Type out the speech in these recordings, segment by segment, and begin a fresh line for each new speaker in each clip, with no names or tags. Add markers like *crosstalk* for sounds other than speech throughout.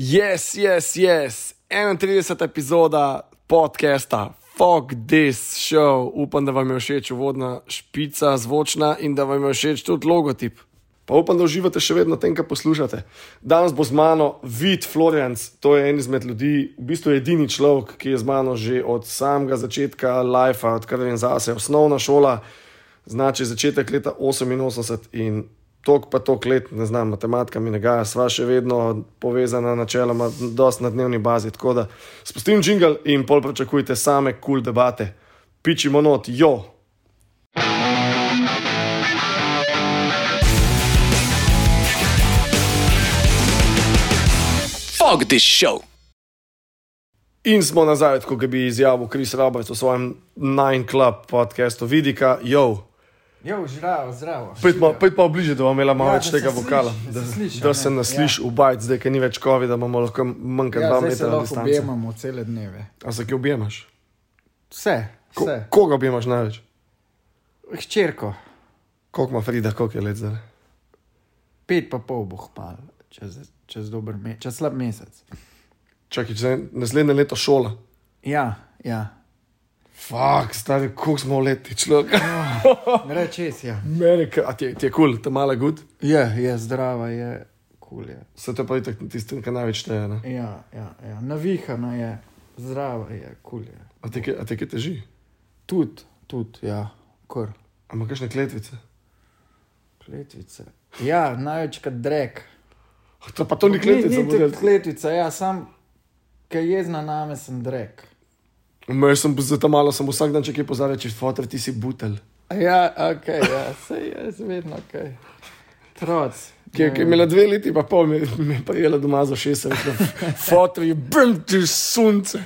Yes, yes, yes, 31. epizoda podcasta Fuck This Show. Upam, da vam je všeč uvodna špica, zvočna in da vam je všeč tudi logotip. Pa upam, da uživate še vedno tem, kar poslušate. Danes bo z mano Vid Florence, to je en izmed ljudi, v bistvu edini človek, ki je z mano že od samega začetka life, odkar vem zase, osnovna šola, znači začetek leta 88 in tok pa tok let, ne znam, matematika mi ne gaja, sva še vedno povezana načeloma, dosti na dnevni bazi. Tako da spustim jingle in pol pričakujte same kul cool debate. Pičimo not, jo!
Fuck this show.
In smo nazaj, kot bi izjavil Kris Roberts v svojem Nine Club podcastu, vidika, jo.
Jo, zdravo, zdravo.
Pojdi pa bliže, da bomo imeli malo
Ja,
več
da
tega
se
vokala. Da,
da se sliši,
da
a
se
ne?
nas
Ja.
v bajt, zdaj, ker ni več COVID, da imamo lahko manj kot
Ja,
dva
se
metra
lahko
distance.
objemamo cele dneve.
A se ki objemaš?
Vse,
Ko,
vse.
koga objemaš največ?
Hčerko,
Koliko ima Frida, koliko je let zdaj?
pet pa pol bo hmal, čez, čez, dober me, čez slab mesec.
Čakaj, če je naslednje leto šola.
Ja, ja.
Fak, stari, koliko smo leti, človek. *laughs*
Rečes, ja.
Amerika, a ti je, ti je kul, cool, ta mala gud.
Je, je zdrava, je kul. Cool je.
Se to pa je tako tisti, ki največ šteje. ne?
Ja, ja, ja. Navihana je, zdrava je, kul cool je.
A te, a te kaj teži?
Tudi, tudi, ja, kor.
A ima kakšne kletvice?
Kletvice. Ja, največkrat drek.
To pa to ni kletvica,
Ni, ni kletvica, ja, sam, ker je jezna name, sem drek.
Me sem za ta malo, sem vsak dan če kaj pozarja, če fotor ti si butelj.
Ja, ok, ja, se je vedno ok. Troc.
Ki je, ki je imela dve leti, pa pol mi mi je prijela doma za šest. Fotor je brn ti sunce.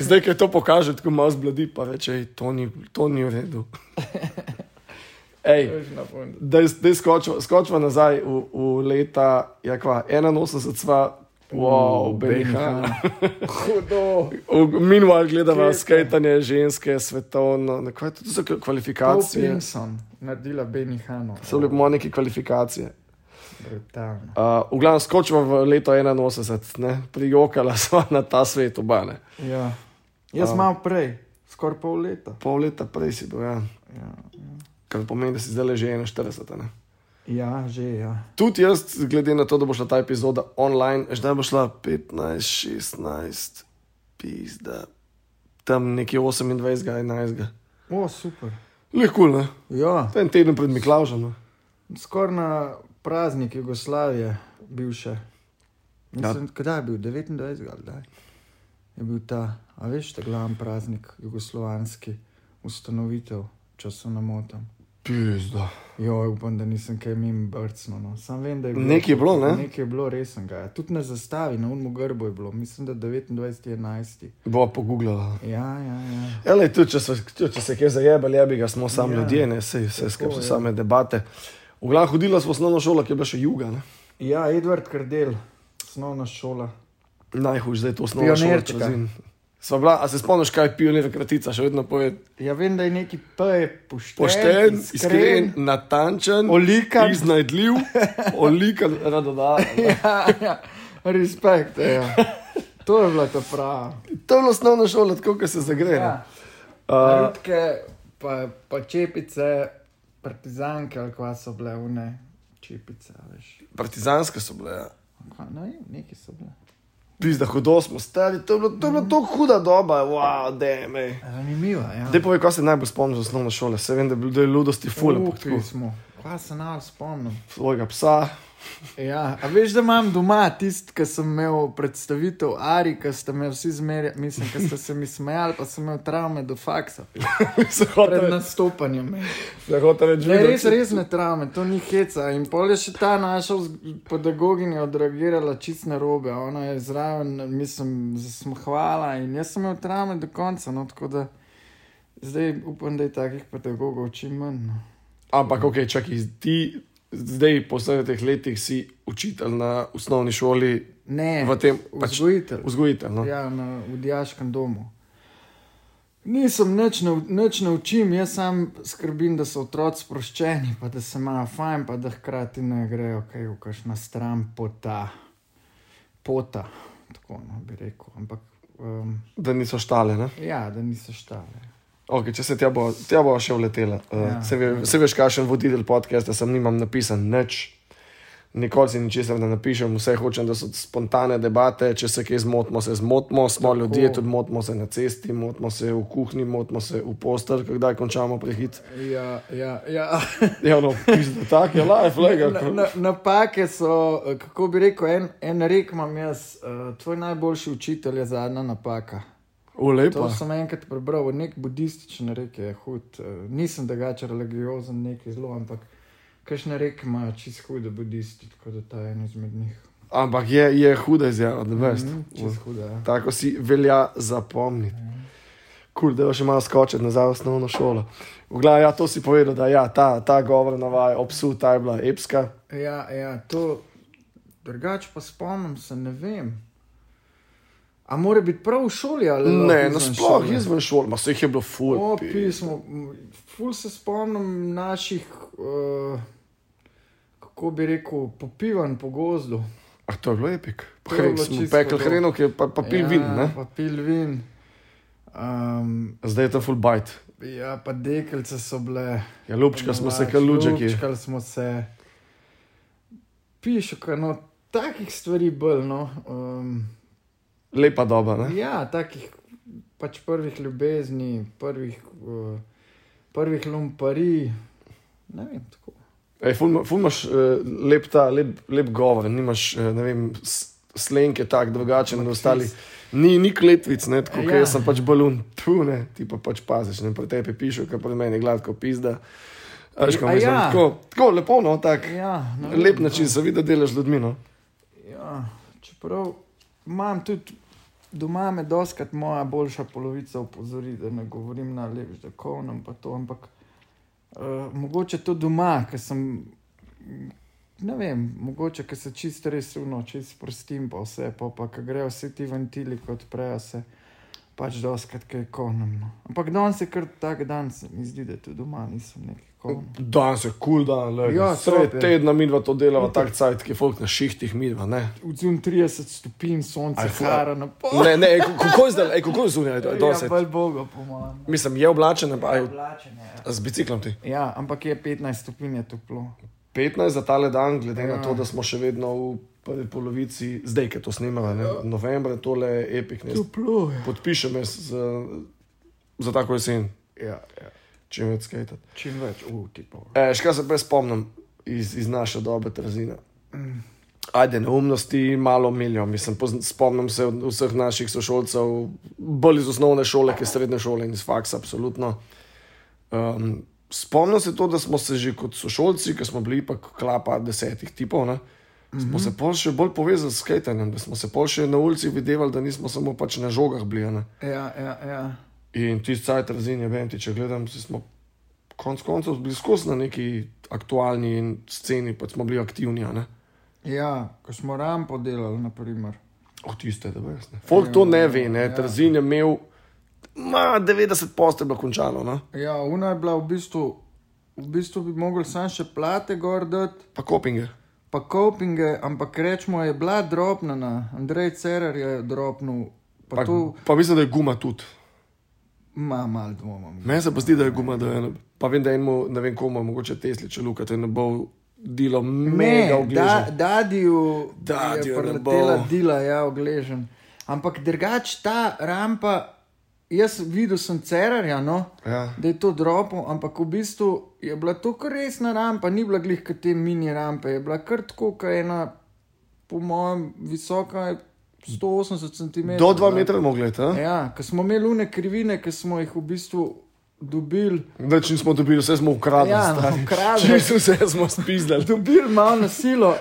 Zdaj, ki to kaže, tako malo zbladi, pa reče, "Ej, to ni, to ni v redu. *laughs* Ej, da je skočila, skočila nazaj v, v leta, ja, kva, 81, sva, wow, Benihana.
Hudo.
Meanwhile
ste?
skajtanje ženske, svetovno, kaj to so
Paul
kvalifikacije.
Pinson, naredila Benihano.
So bile po neke kvalifikacije.
Brutalno.
Uh, v glavnem skočimo v leto 81, ne, prijokala smo na ta svet obane.
Ja. Jaz
A.
malo prej, skoraj pol leta.
Pol leta prej si bil, ja.
Ja,
kar pomeni, da si zdaj že 41. Ne.
Ja že, ja.
Tudi jaz, glede na to, da bo šla ta epizoda online, zdaj bo šla 15, 16, pizda, tam nekje 28, 11.
O, super.
Lehko, ne?
Ja,
je en teden pred Miklaužem. ne.
skoraj na praznik Jugoslavije, bivše. Mislim, ja. Kdaj je bil? 29. ali kdaj? Je bil ta, a veš, ta glavni praznik, jugoslovanski, ustanovitev, če se ne motim.
Pizda.
Jo, upam, da nisem kaj mimo brcno. No. Sam vem, da je bilo.
Nekaj je bilo, ne?
Nekaj je bilo resnega. Ja. Tudi na zastavi, na unmu grbu je bilo, mislim, da 29.11.
Bo pogooglala.
Ja, ja, ja.
Ele, tudi če, so, tudi če se kje zajebali, je bi ga smo sami
Ja.
ja. ljudje, ne vse, vse skupaj so
ja.
same debate. V glavnem hodila smo osnovno šolo, ki je bila še juga, ne?
Ja, Edward Kardel, osnovna šola.
najhujš zdaj to osnovno šolo. Trzin. Sva bila, a se spomniš, kaj je pionir kratica, še vedno poje.
Ja, vem, da je neki P, pošten,
Pošten, iskren, natančen,
Olikan.
iznajdljiv, *laughs* olikan, radodajen. *laughs*
ja, ja, respekt. Ja. To je bila ta prava.
To je bila osnovna šola, tako kot se zagreje.
Ja.
Uh,
Rutke, pa, pa čepice, partizanke, ali kva so bile une čepice, veš.
partizanske so bile. Ja.
No, neki so bile.
Pizda, hudo smo stari, to je bila, to je bila tako huda doba, wow, deme.
Zanimivo, ja.
Dej povej, ko se najbolj spomniš osnovne šole, se vem, da je bilo da je ludosti ful, ampak
Tukaj
tako
smo. Kva se nam spomnim.
svojega psa.
Ja, a veš, da imam doma tisti, ki sem imel predstavitev Ari, ki ste me vsi zmerjali, mislim, ki ste se mi smejali, pa sem imel travme do faksa *laughs* pred nastopanjem. Ne, res, resne travme, to ni heca. In pol je še ta naša pedagoginja odreagirala čist na robe. Ona je zraven, mislim, zasmehvala in jaz sem imel travme do konca. No, tako da zdaj upam, da je takih pedagogov čim manj. No.
Ampak, ok, čakaj, ti zdaj po vseh teh letih si učitelj na osnovni šoli,
Ne,
v tem pač
vzgojitelj.
vzgojitelj. No?
Ja, na, v dijaškem domu. Nisem nič, nič ne učim, jaz sam skrbim, da so otroci sproščeni, pa da se imajo fajn, pa da hkrati ne grejo kaj v kakšna stran pota. pota. tako no, bi rekel. Ampak, um,
Da niso štale. Ne?
ja, da niso štale.
Okay, če se tja bo, tja bo še vletela. Uh,
Ja.
se, ve, se veš, kakšen voditelj podcasta sem, nimam napisan nič. Nikoli si ničesar ne napišem, vse hočem, da so spontane debate. Če se kje zmotimo, se zmotimo, smo
Tako.
ljudje, tudi motimo se na cesti, motimo se v kuhinji, motimo se v postelj, kdaj končamo prehit.
Ja, ja, ja.
Ja, no, pizda, tak je life, lega.
Na, na, napake so, eh, kako bi rekel, en, en rek imam jaz, uh, tvoj najboljši učitelj je zadnja napaka.
V
To
lepo.
sem enkrat prebral, nek budističen rek je hud. Uh, nisem drugače religiozen, nekaj zelo, ampak kakšne reke imajo čist hude budisti, tako da ta je en izmed njih.
Ampak je, je huda izjava, da veš.
Hude, ja.
Tako si velja zapomniti. Kul, da še malo skočiti nazaj v osnovno šolo. V glavu, ja, to si povedal, da ja, ta, ta govor navaja obsu, ta je bila epska.
Ja, ja, to drugače pa spomnim se, ne vem. A mora biti prav v šoli ali
Ne,
izven
nasploh
šole?
izven šol, ma se jih je bilo ful.
O,
pi.
pismo. Ful se spomnim naših, uh, kako bi rekel, popivanj po gozdu.
Ah, to je bilo epik.
Je bilo
smo pekli
dobro.
hrenovke, pa, pa pil vin, ne?
Pa pil vin. Um,
Zdaj je to full bite.
ja, pa dekelce so bile.
Ja, lupčka smo se, kar lučeki.
Lučkali smo se. Kaj no, takih stvari bolj, no. Um,
Lepa doba, ne?
Ja, takih pač prvih ljubezni, prvih, uh, prvih lumpari. Ne vem, tako.
Ej, ful, ful imaš uh, lep, ta, lep, lep govor, nimaš, uh, vem, slenke tak drugačen od ostalih. Ni, ni kletvic, ne, tako ja.
Ja.
jaz sem pač balun, tu ne, ti pa pač paziš, ne, pri tebi pišu, kar pri meni je gladko pizda. Veš,
A
ko mislim,
ja.
tako, tako lepo, no, tak,
Ja, vem,
lep način se vidi, da delaš z ljudmi, no.
Ja, čeprav imam tudi doma, me doskrat moja boljša polovica opozori, da ne govorim na lep, da kovnem pa to, ampak uh, mogoče to doma, ker sem. Ne vem, mogoče, se čisto res runo, čisto prostim, pa vse, pa, pa ker grejo vsi ti ventili, kot odprejo se, pač doskrat kaj kovnem. No. Ampak danes je kar tak dan, se mi zdi, da tudi doma nisem kovnem.
Danes je kul cool dan, le.
Ja,
Sred
je.
tedna midva to delava tak cajt, ki je folk na šihtih midva, ne.
Odzun 30 stopinj,
ful-
hara na pol.
Ne, ne, kako je zdaj, kako je zunaj, to je
Ja,
dosti.
bolj Boga, po mojem.
Mislim, je oblačen, pa je
Oblačen je.
z biciklom ti.
Ja, ampak je 15 stopinj je toplo.
15 za tale dan, glede ja.
Ja.
na to, da smo še vedno v prvi polovici, zdaj, ki to snimamo, ne, novembra, tole je epik. Ne,
Toplo je.
podpišem jaz za, za tako jesen,
Ja, ja.
Če več skajtat.
Čim več, uh, tipo.
E, še kaj se prej spomnim iz, iz naše dobe Trzina. Ajde, neumnosti malo milijo. Mislim, spomnim se vseh naših sošolcev, bolj iz osnovne šole, ki srednje šole in iz faksa, absolutno. Um, spomnim se to, da smo se že kot sošolci, ki smo bili pa klapa desetih tipov, ne, smo se pol še bolj povezali s skajtanjem, da smo se pol še na ulici videli, da nismo samo pač na žogah bili. Ne.
Ja, ja, ja.
In tisti cajt razin je vem, če gledam, smo konc koncev bili skozi na neki aktualni sceni, pa smo bili aktivni. a Ne?
Ja, ko smo rampo delali, naprimer.
O, tiste, da veš. ne. Folk to ne ve, ne.
Ja.
Trzin je imel, ma 90 post je bilo končano, ne?
Ja, una je bila v bistvu, v bistvu bi mogli sam še plate gor dati,
pa kopinge.
pa kopinge, ampak rečemo je bila drobna, Andrej Cerar je drobnil, pa,
Pa,
pa tu
pa mislim, da je guma tudi.
Ima mal dvomom.
Meni se pa zdi, da je guma, da je, pa vem, da je enemu, ne vem komu, mogoče Tesli, če luka, to je ne bo delo mega
da. Dadiju
Dadiju
je
ne
preletela
bo.
dila, ja, ogležen. Ampak drugač ta rampa, jaz videl sem cerarja, no,
Ja.
da je to dropo, ampak v bistvu je bila to kar resna rampa, ni bila glih kot te mini rampe, je bila kar tako, kot ena, po mojem, visoka 180 cm.
Do 2 metra mogli, ta?
Ja, ker smo imeli lune krivine, ki smo jih v bistvu dobili.
Več nismo dobili, vse smo ukradli.
Ja,
stari.
ukradli.
Čisto vse smo spizdali.
dobili malo na silo.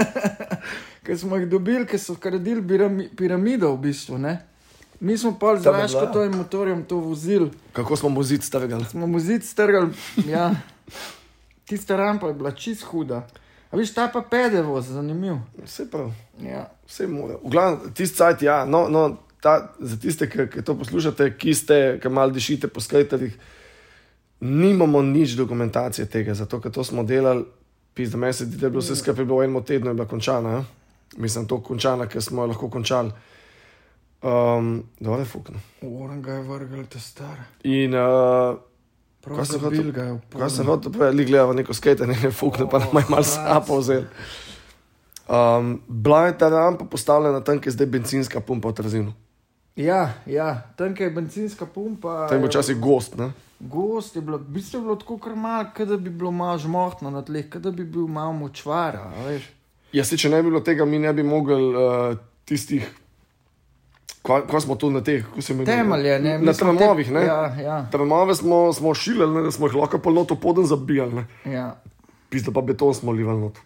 *laughs* Ker smo jih dobili, ker so pirami, piramido, v bistvu. Ne? Mi smo pa z Raško
bila.
to in motorjem to vozili,
Kako smo muzit strgali.
smo mu zid strgali. Ja. Tista rampa je bila čist huda. A viš, ta pa pedevo, zanimiv.
Vse prav.
Ja.
Vse mora. V glavnem, tisti cajt, ja, no, no ta, za tiste, ki, ki to poslušate, ki ste, ki malo dišite po skajterjih, nimamo nič dokumentacije tega, zato ker to smo delali, pizda se zdi, da je bilo vse skupaj bilo v enem tednu, je bila končana. Ja? mislim, to končana, ker smo jo lahko končali. Um, Dole fukno.
Oren ga je vrgel, te star.
In uh,
Prav
Kaj sem
zabil
hotel-
ga je v
kaj sem
polno.
hotel povedati, gledamo neko skate, ne fukne, pa nam je malo
Oh,
sapo vzel. Um, bila je ta rampa postavljena tam, kjer je zdaj benzinska pumpa v Trzinu.
Ja, ja, tam je benzinska pumpa.
Tam je
je
včasih gost, ne?
Gost je bilo, v bistvu je bilo tako kar malo, kot da bi bilo malo žmohtno na tleh, da bi bil malo močvara.
Ja, se, če ne bi bilo tega, mi ne bi mogli uh, tistih, ko, ko smo tu na teh, kako se imenuje?
Temelje, ne.
Na
smo
tramovih,
te-? Ja, ja,
Tramove smo, smo šilili, ne, da smo jih lahko polnoto poden zabijali, ne?
ja.
Pizda pa beton smo livali not.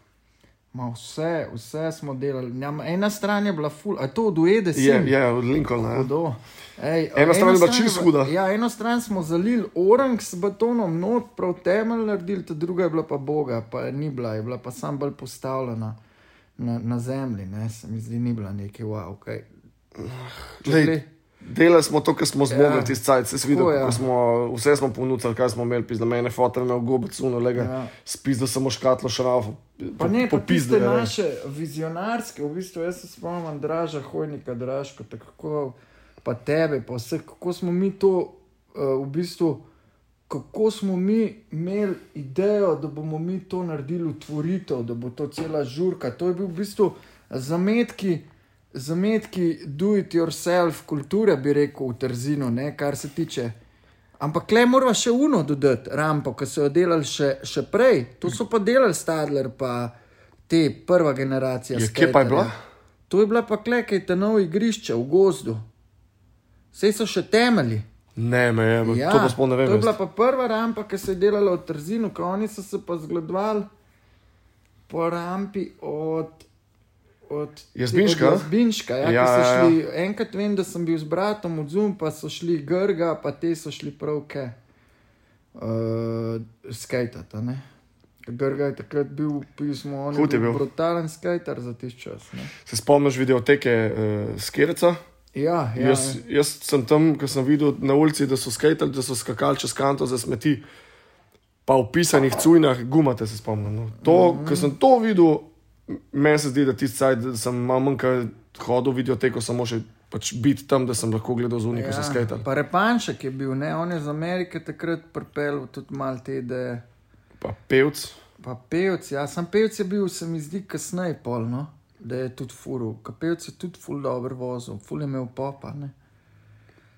Ma vse, vse smo delali. Ja, ma ena stran je bila full, a to od Uede si?
Je, je, od Lincolna. Ja.
Hudo. Ej,
Ena stran je bila čisto huda.
Ja, eno stran smo zalili orang s betonom, not prav temelj naredili, ta druga je bila pa boga, pa ni bila, je bila pa sam bolj postavljena na, na zemlji, ne, se mi zdi, ni bila neki wow, kaj.
Glej, Delali smo to, kar smo zmogli,
Ja.
ja. tisti cajt, se videl,
ja.
smo vse smo ponudili, kaj smo imeli, pizda mene, fotor imel gobec, uno, lega,
Ja.
ja. spizda samo škatlo šrafo.
Pa ne, pa tiste
pizde, ja.
naše vizionarske, v bistvu jaz se spomnim Draža, Hojnika, Dražko, tako pa tebe, pa vse, kako smo mi to uh, v bistvu, kako smo mi imeli idejo, da bomo mi to naredili utvoritev, da bo to cela žurka. To je bil v bistvu zametki. Zametki do it yourself kulture, bi rekel, v Trzinu, ne, kar se tiče. Ampak le moramo še uno dodati, rampo, ki so jo delali še, še prej. To so pa delali Stadler, pa te prva generacija.
Ja, kje pa je bila?
To je bila pa klekaj te novo igrišče v gozdu. Vse so še temelji.
Ne, me je, ja, to pa sploh ne vem.
To je bila pa prva rampa, ki se je delala v Trzinu, ko oni so se pa zgledovali po rampi od. Od
Jazbinška?
Od Jazbinška, ja,
Ja,
ja, so
ja, ja.
šli, enkrat vem, da sem bil z bratom od Zum, pa so šli Grga, pa te so šli pravke uh, skajtata. ne. Grga je takrat bil, pismo, on
Hud je
bil
bil.
brutalen skajter za tisti čas. Ne.
Se spomniš videoteke uh, Skereca?
Ja, ja,
Jaz, jaz sem tam, ko sem videl na ulici, da so skatali, da so skakali čez kanto za smeti, pa v pisanih cujnah, gumate se spomnim. No. To, mm -hmm. Ko sem to videl, meni se zdi, da tisti cajt, da sem malo manj kot hodil v videoteko, samo še pač biti tam, da sem lahko gledal zunaj, ja. ko so skatali.
Pa Repanšek je bil, ne? on je iz Amerike takrat pripeljal tudi malo te ideje.
Pa pevc.
Pa pevc, ja, sem pevc je bil, se mi zdi, kasneje polno, da je tudi furu. Pevc je tudi ful dobro vozil, ful je imel popa. Ne?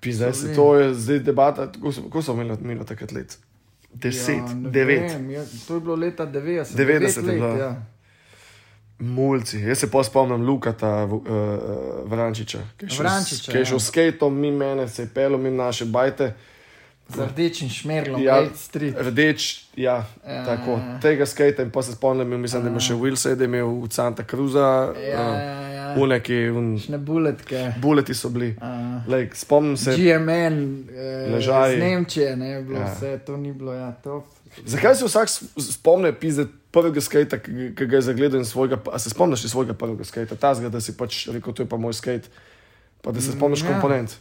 Zdaj
So
se to je zdaj debata, kako so, imeli, imeli takrat let. Deset,
ja, ne
devet.
Vem, ja, to je bilo leta 90.
90
devet
je
let,
bilo.
Ja.
Mulci. Jaz se spomnim Lukata uh, Vrančiča, ki je šel, s-
ja.
šel s skatom, mi mene, se je pelil mi naše bajte.
Z rdečim šmerlom,
Ja,
ja, Street.
Rdeč, ja,
Ja.
tako, tega skate in pa se spomnim, mislim, da ima še Wilson, da je imel v Santa Cruza,
Ja,
uh,
ja, ja.
uneki, un,
Šne buletke.
buleti so bili.
Uh,
Lej, spomnim se,
GMN, eh,
Ležaj.
iz Nemčije, ne bilo
Ja.
ja. vse, to ni bilo, ja, to.
Zakaj se vsak spomne pizde prvega skata, ki, ga je zagledal in svojega, a se spomniš svojega prvega skata, ta zgled, da si pač rekel, to je pa moj skate, pa da se spomniš
ja.
komponent.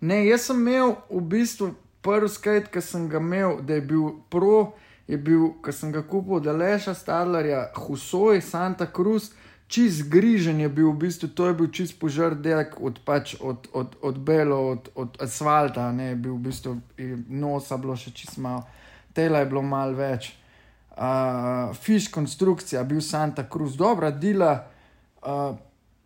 Ne, jaz sem imel v bistvu prvi skate, ki sem ga imel, da je bil pro, je bil, ki sem ga kupil od Leša Stadlerja, Husoj, Santa Cruz. Čist grižen je bil, v bistvu to je bil čist požar delek od, pač, od, od, od belo, od, od asfalta, ne, je bil v bistvu nosa bilo še čist malo, tela je bilo malo več. Uh, Fiš konstrukcija, bil Santa Cruz, dobra dela. Uh,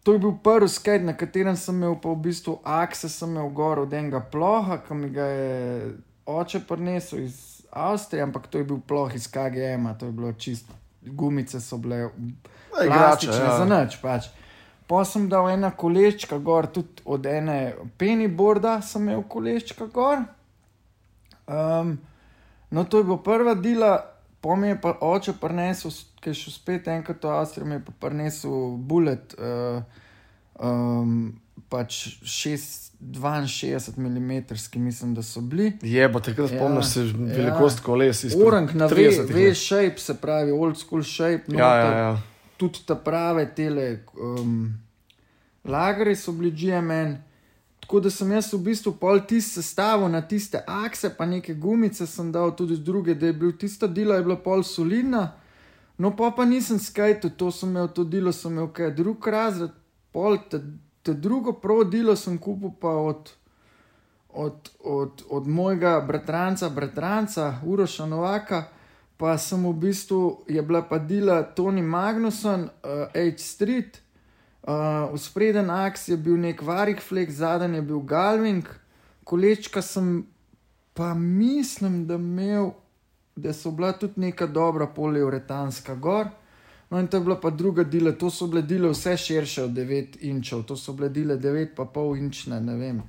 to je bil prvi skate, na katerem sem imel pa v bistvu akse, sem imel gor od enega ploha, ki mi ga je oče prinesel iz Avstrije, ampak to je bil ploh iz KGM, to je bilo čisto, gumice so bile
igrača,
plastične,
ja.
za nič pač. Pa sem dal ena kolečka gor, tudi od ene pennyboarda sem imel kolečka gor. Um, no, to je bila prva dela, po mi je pa oče prinesel, ki je šel spet enkrat v Avstrijo, mi je pa prinesel bullet, uh, um, pač 6, 62 mm, mislim, da so bili.
Je, pa takrat
Ja,
spomniš se
ja.
velikost koles. izpred
Orang na
30
V,
let.
shape, se pravi, old school shape.
Ja, ja,
noter.
ja.
tudi ta prave tele um, lagere so bili GMN. Tako da sem jaz v bistvu pol tiste sestavil na tiste akse, pa neke gumice sem dal tudi z druge, da je bil tista dela je bila pol solidna. No, pa pa nisem skajtel, to sem imel, to delo sem imel, kaj drug razred, pol, te, te drugo prav delo sem kupil pa od, od, od, od mojega bratranca, bratranca, Uroša Novaka, pa sem v bistvu, je bila pa dela Tony Magnuson, uh, H Street, uh, spreden aks je bil nek Varik Flex, zadnji je bil Galving, kolečka sem pa mislim, da imel da so bila tudi neka dobra poliuretanska gor. No, in to je bila pa druga dela, to so bile dele vse širše od 9 inčev, to so bile dele 9,5 inčne, ne vem,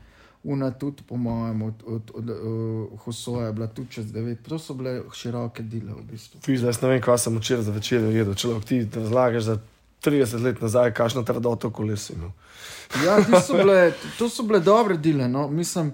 una tudi, po mojem, od, od, od, od uh, Hosoja je bila tudi čez 9, to so bile široke dele v bistvu.
Fiz, jaz ne vem, kaj sem včeraj za večer jedel, če lahko ti razlagaš za 30 let nazaj, kakšno trdoto kolesi. No.
Ja, so bile, to so bile dobre dele, no, mislim.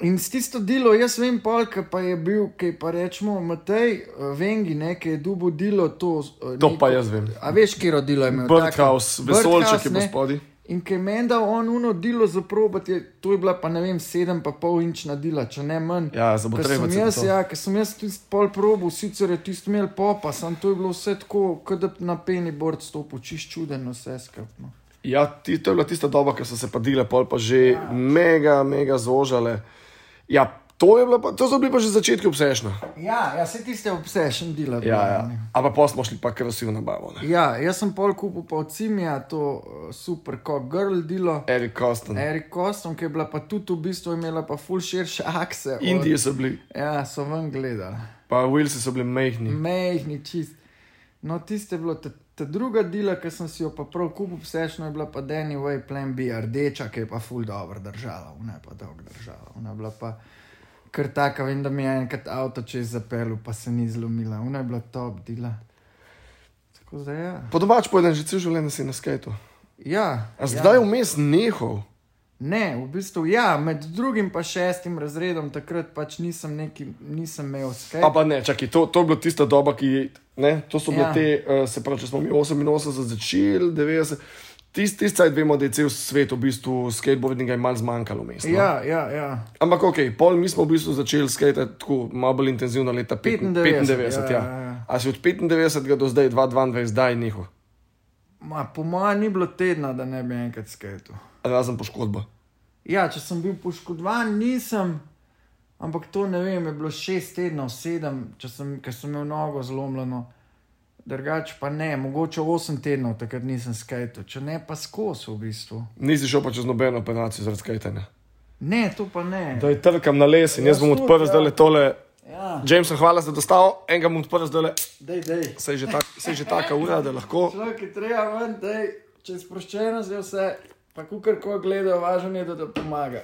In s tisto delo, jaz vem, polk pa je bil, ki pa rečemo, Matej, vengi, nekaj je dubo delo to.
Neko, to pa jaz vem.
A veš, kje rodilo je imel?
Birdhouse, vesolček, ki bo spodaj.
In ki je meni dal on uno delo za probati, to je bila pa ne vem, sedem pa pol inčna dela, če ne manj.
Ja, za bo treba.
Jaz, ja, ker sem jaz tisti pol probo, sicer je tisti imel popa, sem to je bilo vse tako, kot da na peni bord stopil, čist čuden, vse skrbno.
Ja, ti, to je bila tista doba, ki so se pa dile, pol pa že ja. mega, mega zožale. Ja, to, pa, to so bili pa že začetki obsežna.
Ja, ja se tiste obsežne dela.
Ja, ja. Ampak pa smo šli pa v nabavo. Ne?
Ja, jaz sem pol kupil pa od Cimija to uh, super kot girl delo.
Eric Coston.
Eric Coston, ki je bila pa tudi v bistvu imela pa ful širše akse.
Indije so bili.
Ja, so ven gledali.
Pa Wilsi so bili mehni.
Mehni, čist. No, tiste bilo. Ta druga dela, ki sem si jo pa prav kupil, vsešno je bila pa Anyway Plan B, rdeča, ki je pa full dobro držala, ne pa dolgo držala. Ona je bila pa kar taka, vem, da mi je enkrat avto čez zapel, pa se ni zlomila, ona je bila top dela. Ja.
Po domač pojedem že cel življenje si na skajtu.
Ja.
A zdaj ja. vmes nehal?
Ne, v bistvu ja, med drugim pa šestim razredom, takrat pač nisem, neki, nisem imel skajta.
Pa, pa ne, čakaj, to, to je bila tista doba, ki je. Ne, to so bile ja. te, uh, se pravi, če smo mi 88 začeli, 90. Tisti tis cajt vemo, da je cel svet v bistvu skateboardinga malo zmanjkalo mesta.
No? Ja, ja, ja.
Ampak ok, pol mi smo v bistvu začeli skatati tako malo bolj intenzivno leta 95. 95 ja, ja. Ja, ja. A si od 95 do zdaj 2022, zdaj njiho?
Ma, po mojem ni bilo tedna, da ne bi enkrat skatal.
Razen poškodba.
Ja, če sem bil poškodovan, nisem. Ampak to ne vem, je bilo šest tednov, sedem, sem, sem imel nogo zlomljeno. Drugač pa ne, mogoče osem tednov, takrat nisem skajal, če ne pa skozi v bistvu.
Nisi šel pa čez nobeno operacijo zaradi skajanja.
Ne, to pa ne.
Da je trkam na les in jaz bom odprl zdaj le tole. Ja. James, hvala za dostavo, enega bom odprl zdaj le.
Dej, dej.
Se je že taka ura, da lahko.
Človek je treba ven, če je sproščeno, zdaj vse, pa kukar ko gledajo, važno je, da ti pomaga.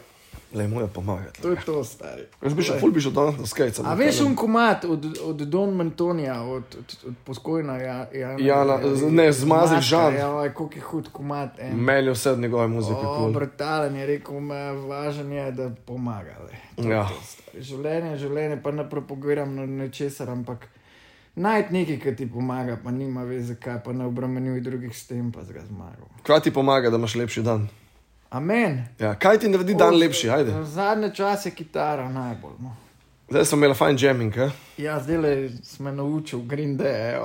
Le mu je pomagati.
To je to, stari.
Jaz bi šel, ful bi šel danes na skajce.
A veš, un komat od, od Don Mantonija, od, od, od poskojna ja, Jana.
Jana, ne, zmazi žal.
Ja, vaj, koliko je hud komat.
Meni je vse od njegove muzike.
O, brutalen je rekel, me važen je, da pomaga.
Ja.
Življenje, življenje, pa ne propagiram na nečesar, ampak najti nekaj, ki ti pomaga, pa nima veze, kaj pa ne obremenjuj drugih s tem, pa zga zmagal.
Kaj ti pomaga, da imaš lepši dan?
Amen.
Ja, kaj ti naredi dan lepši? Ajde.
Zadnje čase je kitara najbolj. No.
Zdaj smo imeli fajn jamming. Eh?
Ja, zdaj le smo naučili Green Day.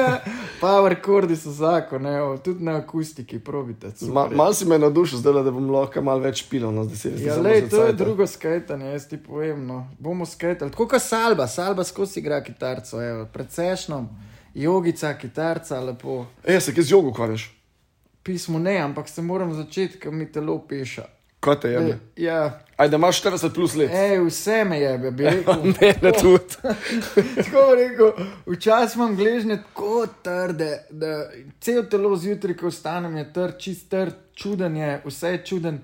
*laughs* Power chordi so zakon, evo. tudi na akustiki, probite.
Ma, mal si me navdušil, zdaj da bom lahko malo več pil. No,
ja, lej, to je drugo skajtanje, jaz ti povem. No. Bomo skajtali. Tako kot salba, salba skozi igra kitarco, precejšno, jogica, kitarca, lepo.
E, se kje z jogo ukvarjaš?
Pismo ne, ampak se moram začeti, ker mi telo piše.
Te je?
Ja.
Ajde, imaš 40 plus let.
Ej, vse me je, bi *laughs* rekel.
ne, ne tudi. *laughs*
tako rekel, včasih imam gležne tako trde, da cel telo zjutraj, ko vstanem, je trd, čist trd, čuden je, vse je čuden.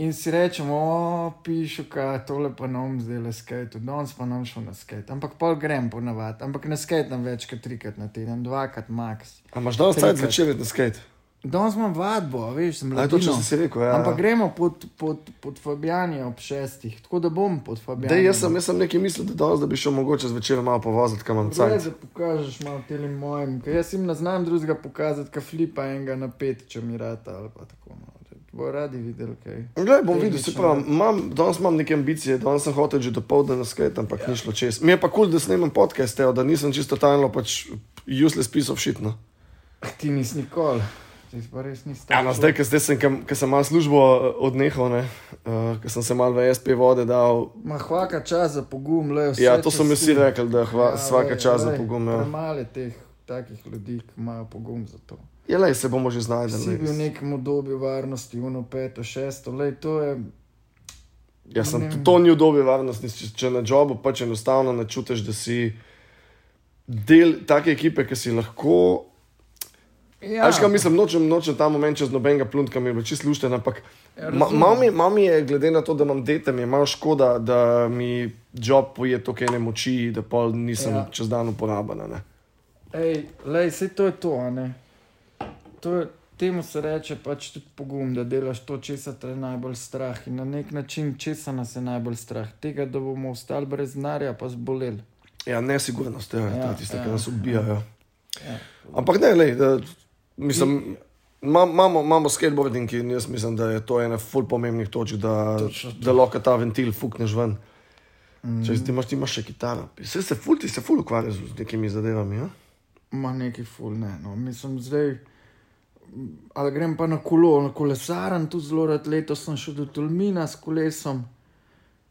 In si rečemo, o, pišu, kaj tole pa nam zdaj le skate, danes pa nam šlo na skate. Ampak pol grem ponavadi, ampak na skate nam več kot trikrat na teden, dvakrat max.
Ampak danes cajt začeli na skate?
Danes imam vadbo, veš, sem
lahko. To si rekel, ja.
Ampak gremo pod, pod, pod Fabijani ob šestih, tako da bom pod Fabijani.
Jaz sem, jaz sem nekaj mislil, da, danes, da bi šel mogoče zvečer malo povoziti, kam imam cajt.
Ne, da pokažeš malo telim mojim, ker jaz jim ne znam drugega pokazati, ka flipa enega na pet, če mi rata ali pa tako. No. Bo radi videli, kaj.
Glej, bom videl, se pravi, imam, danes imam neke ambicije, danes sem hotel že do povdne skate, ampak ja. ni šlo čez. Mi je pa kul, cool, da snemam podcaste, da nisem čisto tajno pač useless piece of shit. No.
Ti nisi nikoli.
Ja, no, zdaj, ker zdaj sem, sem malo službo eh, odnehal, ne, uh, ker sem se malo v SP vode dal.
Ma hvaka čas za pogum, le vse.
Ja, to so mi vsi rekli, da hva, ja, vsaka
lej,
čas za
lej,
pogum. Ja.
Premalo je teh takih ljudi, ki imajo pogum za to.
Je le, se bomo že znašli.
Si bil v nekem obdobju varnosti, uno, peto, šesto, lej, to je.
Ja, sem,
vem.
to ni dobi varnosti, če, če na jobu pač enostavno ne čutiš, da si del take ekipe, ki si lahko.
Ja,
Až kaj mislim, nočem, nočem ta moment čez nobenega pluntka, mi je bil čist lušten, ampak
Ja,
ma- malo mi, mal mi je, glede na to, da imam dete, mi je malo škoda, da mi job poje toliko ene moči, da pol nisem ja.
Ja.
čez dan uporabljena. ne.
Ej, lej, vse to je to, ne. To je, temu se reče pač tudi pogum, da delaš to, česa te je najbolj strah. In na nek način, česa nas je najbolj strah? Tega, da bomo ostali brez denarja, pa zboleli.
Ja, nesigurnost je
Ja,
ja, tiste, ja. ki
ja,
nas ubijajo.
Ja.
Ampak ne, lej, da, mislim, ma- imamo, imamo skateboarding in jaz mislim, da je to ena ful pomembnih točk, da,
Točno to.
da lahko ta ventil fukneš ven.
Mm.
Če ti imaš, ti imaš še kitaro. Vse se ful, ti se ful ukvarjaš z nekimi zadevami. Ja?
Ma neki ful, ne. No. Mislim, zdaj, ali grem pa na kolo, na kolesaren, tu zelo rad letos sem šel do Tolmina s kolesom.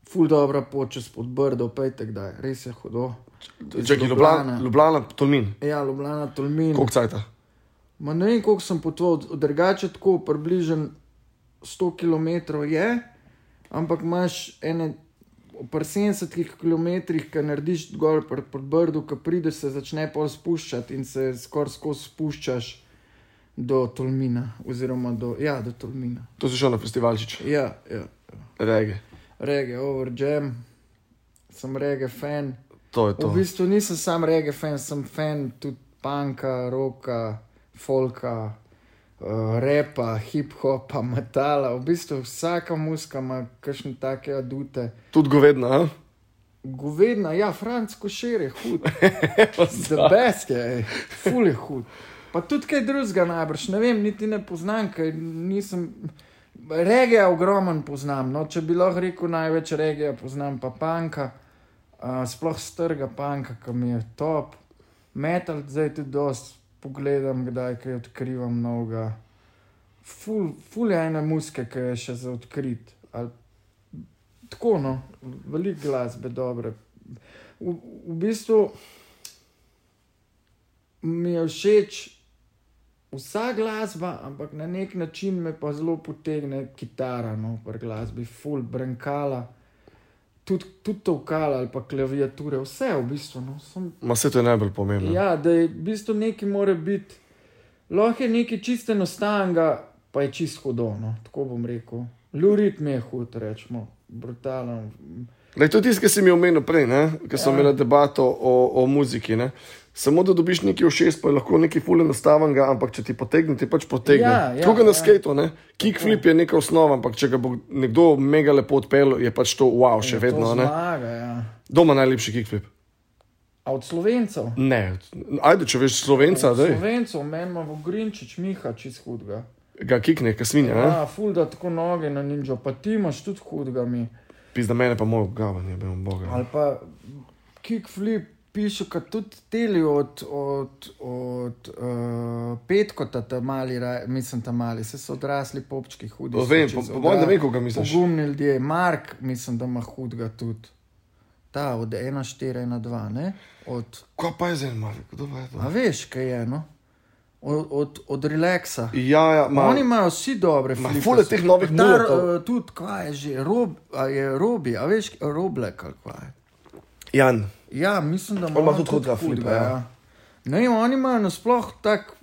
Ful dobra pot čez pod brdo, pejte kdaj, res je hudo.
Čakaj, Ljubljana, Ljubljana, Tolmin.
Ja, Ljubljana, Tolmin.
Koliko cajta?
Ma ne vem, koliko sem potoval, drugače tako, približno 100 km je, ampak imaš ene. Pri 70 km, ki narediš gor pod pr brdu, ki prideš, se začne pol spuščati in se skoraj skozi spuščaš do Tolmina. Oziroma do, ja, do Tolmina.
To si šel na festivalčič,
Ja, ja.
rege.
Rege, over jam, sem rege fan.
To je to.
V bistvu nisem sam rege fan, sem fan tudi panka, roka, folka, uh, repa, hip-hopa, metala. V bistvu vsaka muska ima kakšne take adute.
Tudi govedna, a?
Govedna, ja, Franc Košer je hud. *laughs* The best je, ful je hud. Pa tudi kaj drugega najbrž, ne vem, niti ne poznam, ker nisem. Regija ogromen poznam, no, če bi lahko rekel največ regija, poznam pa panka, uh, sploh strga panka, ki mi je top. Metal zdaj tudi dost pogledam, kdaj kaj odkrivam novega. Ful, ful je ena muska, ki je še za odkrit. Ali Tako, no, veliko glasbe, dobre. V, v bistvu mi je všeč vsa glasba, ampak na nek način me pa zelo potegne kitara, no, pri glasbi, full, brankala, tudi tud to vkala ali pa klaviature, vse v bistvu. No, sem,
Ma vse to je najbolj pomembno.
ja, da je v bistvu nekaj mora biti, lahko je nekaj čisto enostavnega, pa je čisto hudo, no, tako bom rekel. Lurit mi je hud, rečemo, brutalen.
Lej, to je tisto, kar si mi omenil prej, ki smo
Ja.
imeli debato o, o muziki. Ne? Samo da dobiš nekaj všeč, pa je lahko nekaj fully enostavnega, ampak če ti potegne, ti pač potegne.
Ja, ja,
Tako kot na
ja.
skateu, ne? kickflip je neka osnova, ampak če ga bo nekdo mega lepo odpeljal, je pač to wow, še
Ja,
vedno.
Zmaga, ja.
Doma najlepši kickflip.
A od slovencev?
Ne, ajde, če veš slovenca,
Od
da
Slovencev, meni ima Vogrinčič, Miha, čist hudga.
ga kikne, kasvinja. Ja.
Ja, ful da tako noge na ninja, pa ti imaš tudi hudga mi.
Pizda mene pa moj gavanje, bi vam boga.
Ali pa kickflip piše, kot tudi teli od, od, od uh, petkota, ta mali, mislim, ta mali, se so odrasli popčki, hudi. so
Vem, po, po mojem, ne vem, koga misliš.
Pogumni ljudje, Mark, mislim, da ima hudga tudi. Ta od 1-4 na 2, ne? Od,
Kaj pa je zdaj, Marek, kdo pa je to?
a veš, kaj je, no? Od, od, od relaksa.
Ja, ja, ma,
Oni imajo vsi dobre
Ma,
flipe.
ful je teh novih mulletov.
uh, Tudi, kaj je že, rob, a je robi, a veš, roblek ali kaj. je.
Jan,
Ja, mislim, da
ima tudi hudega flipa, ja.
Ne, vem, oni imajo nasploh tak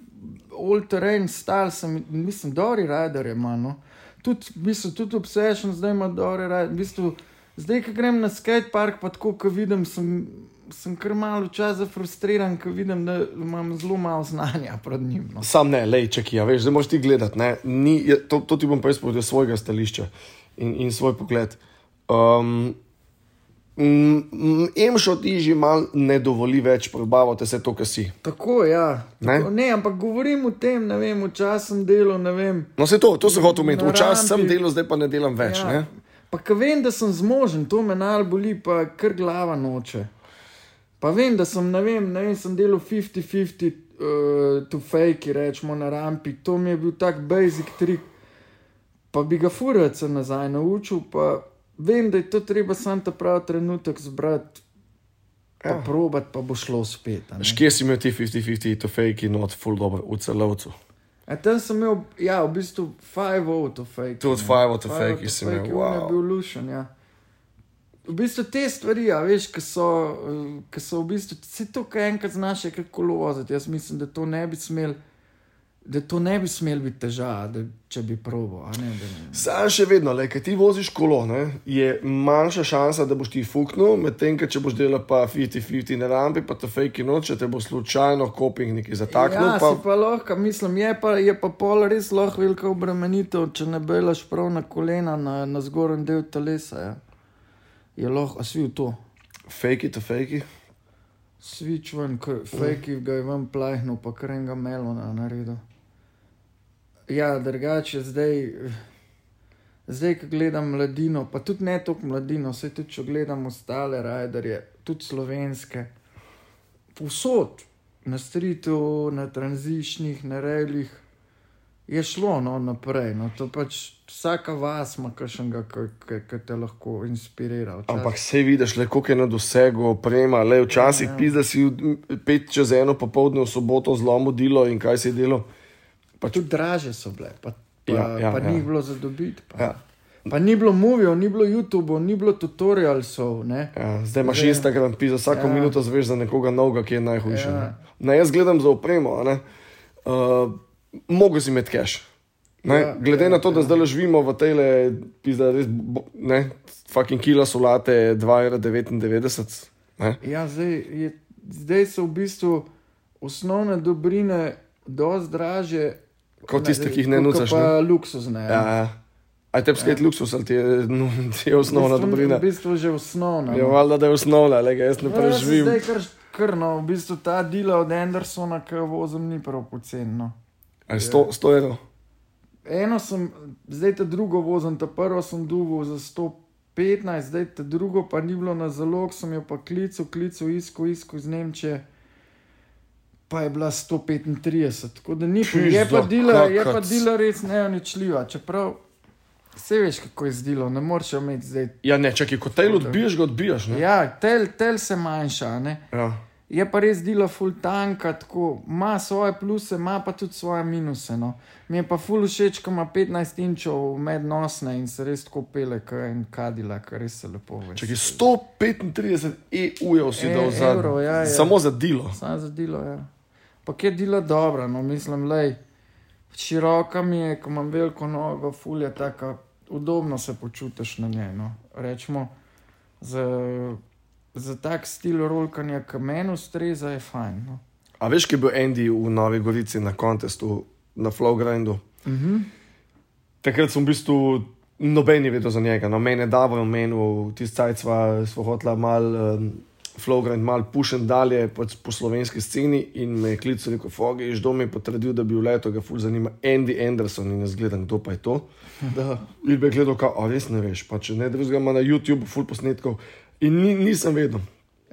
old terrain stal, sem, mislim, Dori Rider ima, no. Tudi, bistvu, tudi Obsession zdaj ima Dori Rider, v bistvu, zdaj, ko grem na skatepark, pa tako, ko vidim, sem, sem kar malo včasih frustriran, ko vidim, da imam zelo malo znanja pred njim. No.
Sam ne, lej, čekaj, a veš, zdaj moraš ti gledati. ne, je, to, to ti bom pa jaz povedal svojega stališča in, in svoj pogled. Um, Emšo ti že mal ne dovoli več probavati vse to, kar si.
Tako, ja.
Ne?
Tako, ne, ampak govorim o tem, ne vem, včasih sem delal, ne vem.
No, se to, to se hoče umeti. Včasih sem delal, zdaj pa ne delam več. Ja.
Pa ko vem, da sem zmožen, to me nal boli, pa kar glava noče. Pa vem, da sem, ne vem, ne vem sem delal 50-50 uh, to fake, rečemo na rampi. To mi je bil tak basic trik, pa bi ga furati nazaj naučil. Pa vem, da je to treba sam ta pravi trenutek zbrati. Pa
Ja.
probat, pa bo šlo spet.
Škje si imel ti 50-50, to fake in not full dobro, v celovcu.
A tam sem imel, ja, v bistvu 5 out of fake.
Tudi
ne.
five out of
Five
fake
out
si imel,
fake, je
wow.
bil lušen, ja. V bistvu te stvari, a veš, ki so, ki so v bistvu, se to, kar enkrat znaš, je kako voziti. Jaz mislim, da to ne bi smel, da to ne bi smel biti težava, da, če bi probo.
Sam še vedno, le, ker ti voziš kolo, ne, je manjša šansa, da boš ti fuknil, medtem, ko če boš delal pa 50-50 na rampi, pa to fake noč, če te bo slučajno koping nekaj zataknil.
Ja,
pa,
pa lahko, mislim, je pa, je pa pol res lahko velika obremenitev, če ne belaš prav na kolena, na, na zgornji del telesa. Ja. Je lahko, a svi v to.
fake to fake it.
Svič ven, fake ga je ven plahnil, pa kar enega melona naredil. Ja, drugače zdaj, zdaj, ko gledam mladino, pa tudi ne toliko mladino, vse tudi, če gledam ostale rajderje, tudi slovenske, povsod, na stritu, na tranzičnih, na reljih, je šlo no, naprej. No, to pač vsaka vas ima kakšnega, ki te lahko inspirira. včasih.
Ampak vse vidiš, le koliko je na dosegu oprema, le včasih
Ja, ja.
pizda si pet čez eno popoldne v soboto zlomil delo in kaj si delal.
Pa tudi draže so bile, pa, pa,
Ja,
ja, pa
ja.
ni bilo za dobiti. Pa,
Ja.
pa ni bilo movijev, ni bilo YouTube, ni bilo tutorialsov. Ne?
Ja, zdaj imaš
Zdaj-
Instagram, pisa vsako ja. Minuto zveš za nekoga novega, ki je najhujši. Ja.
Ja.
Ne, jaz gledam za opremo, a ne. Uh, Mogo si imeti cache. Ne, ja,
Ja,
glede ja,
ja,
na to, da
ja.
zdaj živimo v tej le, pizda, res, bo- ne, fucking kila solate 2,99. Ne?
Ja, zdaj, je, zdaj so v bistvu osnovne dobrine dosti draže.
Kot tiste, ki jih ne nucaš,
Pa luksuzne.
Ja, ja. Aj te skate ja. luksus, ali ti je, no, ti je osnovna
v bistvu,
dobrina.
V bistvu že osnovna.
Je
no.
valjda, da je osnovna, le jaz ne
Ja, jaz sem
preživim.
Zdaj kar, kar no, v bistvu ta dela od Andersona, ki jo vozim, ni prav pocen. No.
Aj 100, 100 evrov.
Eno sem, zdaj te drugo vozim, ta prvo sem dugo za 115, zdaj te drugo pa ni bilo na zalog, sem jo pa klical, klical, isko, isko iz Nemčije, pa je bila 135. Tako da ni,
Pizdo,
je pa dila, je pa dila res neoničljiva, čeprav vse veš, kako je zdelo, ne moreš imeti zdaj.
Ja, ne, čakaj, ko te odbiješ, ga odbiješ. Ne?
Ja, tel, tel se manjša, ne.
Ja.
Je pa res delo full tanka, tako ima svoje pluse, ima pa tudi svoje minuse. No. Mi je pa full všeč, ko ima 15 inčov mednosne in se res tako pele, kot en kadila, kar res se lepo ve.
Čakaj, 135 EU-jev si
E,
dal za,
evrov, ja, ja.
samo za delo.
Sam za delo, ja. Pa kje dela dobro, no mislim, lej. Široka mi je, ko imam veliko nogo, full je tako, udobno se počutiš na njej. No. Rečemo, za, za tak stil rolkanja, ki meni ustreza, je fajn. No.
A veš, ki je bil Andy v Novi Gorici na kontestu, na Flowgrindu?
Mhm.
Takrat sem v bistvu noben je vedel za njega. No, mene Davor omenil, tisti cajt sva, sva hotla mal. Um, Flowgrind mal pušen dalje pač po slovenski sceni in me je klical, rekel, Fogi, iš dom je potrdil, da bi v leto ga ful zanima Andy Anderson in jaz gledam, kdo pa je to.
Da. *laughs*
In bi gledal, kao, a res ne veš, pa če ne drugega ima na YouTube ful posnetkov. In ni, nisem vedel.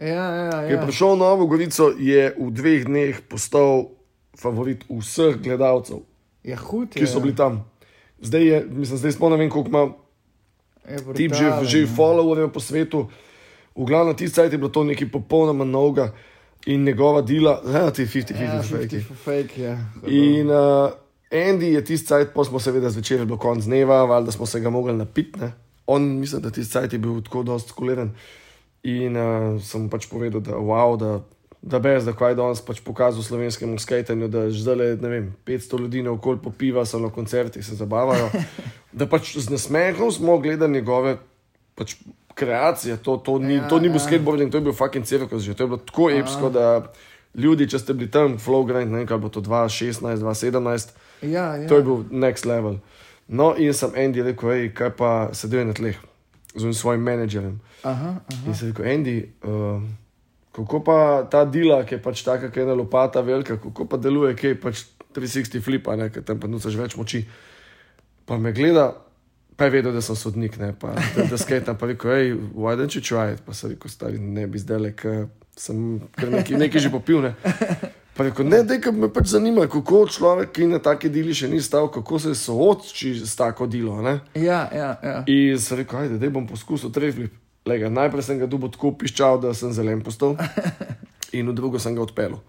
Ja, ja,
Ker je
ja.
prišel v Novo Gorico, je v dveh dneh postal favorit vseh gledalcev,
Je hud,
ki so bili tam. Zdaj je, mislim, zdaj spomnim, ne vem, koliko ima
je
tip že, že
no.
followerjev po svetu. V glavnem, tisti cajt je bilo to nekaj popolnoma novega in njegova dela, ja, ti 50-50
Ja,
fake.
50 for fake, ja.
In uh, Andy je tisti cajt, pa smo seveda zvečer bil konc dneva, valjda smo se ga mogli napiti. On, mislim, da tisti cajt je bil tako dosti skuliran. In uh, sem pač povedal, da wow, da, da brez, da kaj danes pač pokazal slovenskemu skatenju, da že zdaj, ne vem, 500 ljudi naokoli popiva, so na koncertih, se zabavajo. *laughs* da pač z nasmehom smo gledali njegove pač, kreacije, to, to, ni,
Ja,
to ni bil
ja.
skateboarding, to je bil fucking cirkus, že to je bilo tako epsko, da ljudi, če ste bili tam, Flowgrind, ne vem, kaj bo to 2016, 2017.
Ja, ja.
To je bil next level. No, in sem Andy rekel, hej, kaj pa sedel na tleh z svojim menedžerjem.
Aha, aha.
In sem rekel, Andy, uh, kako pa ta dela, ki je pač taka, ki je ena lopata velika, kako pa deluje, ki je pač 360 flipa, ker tam pa nucaš več moči. Pa me gleda, pa je vedel, da sem sodnik, ne, pa da, da skatam, pa rekel, hej, why don't you try it? Pa sem rekel, stari, ne bi zdaj le, ker sem kar nekaj, nekaj že popil. Ne. Rekel, ne, da me pač zanima, kako človek, ki na taki deli še ni stal, kako se sooči s tako delo. ne.
Ja, ja, ja.
In sem rekel, ajde, da bom poskusil treflip. Lega, najprej sem ga dubo tako piščal, da sem zelen postal, *laughs* in v drugo sem ga odpeljal.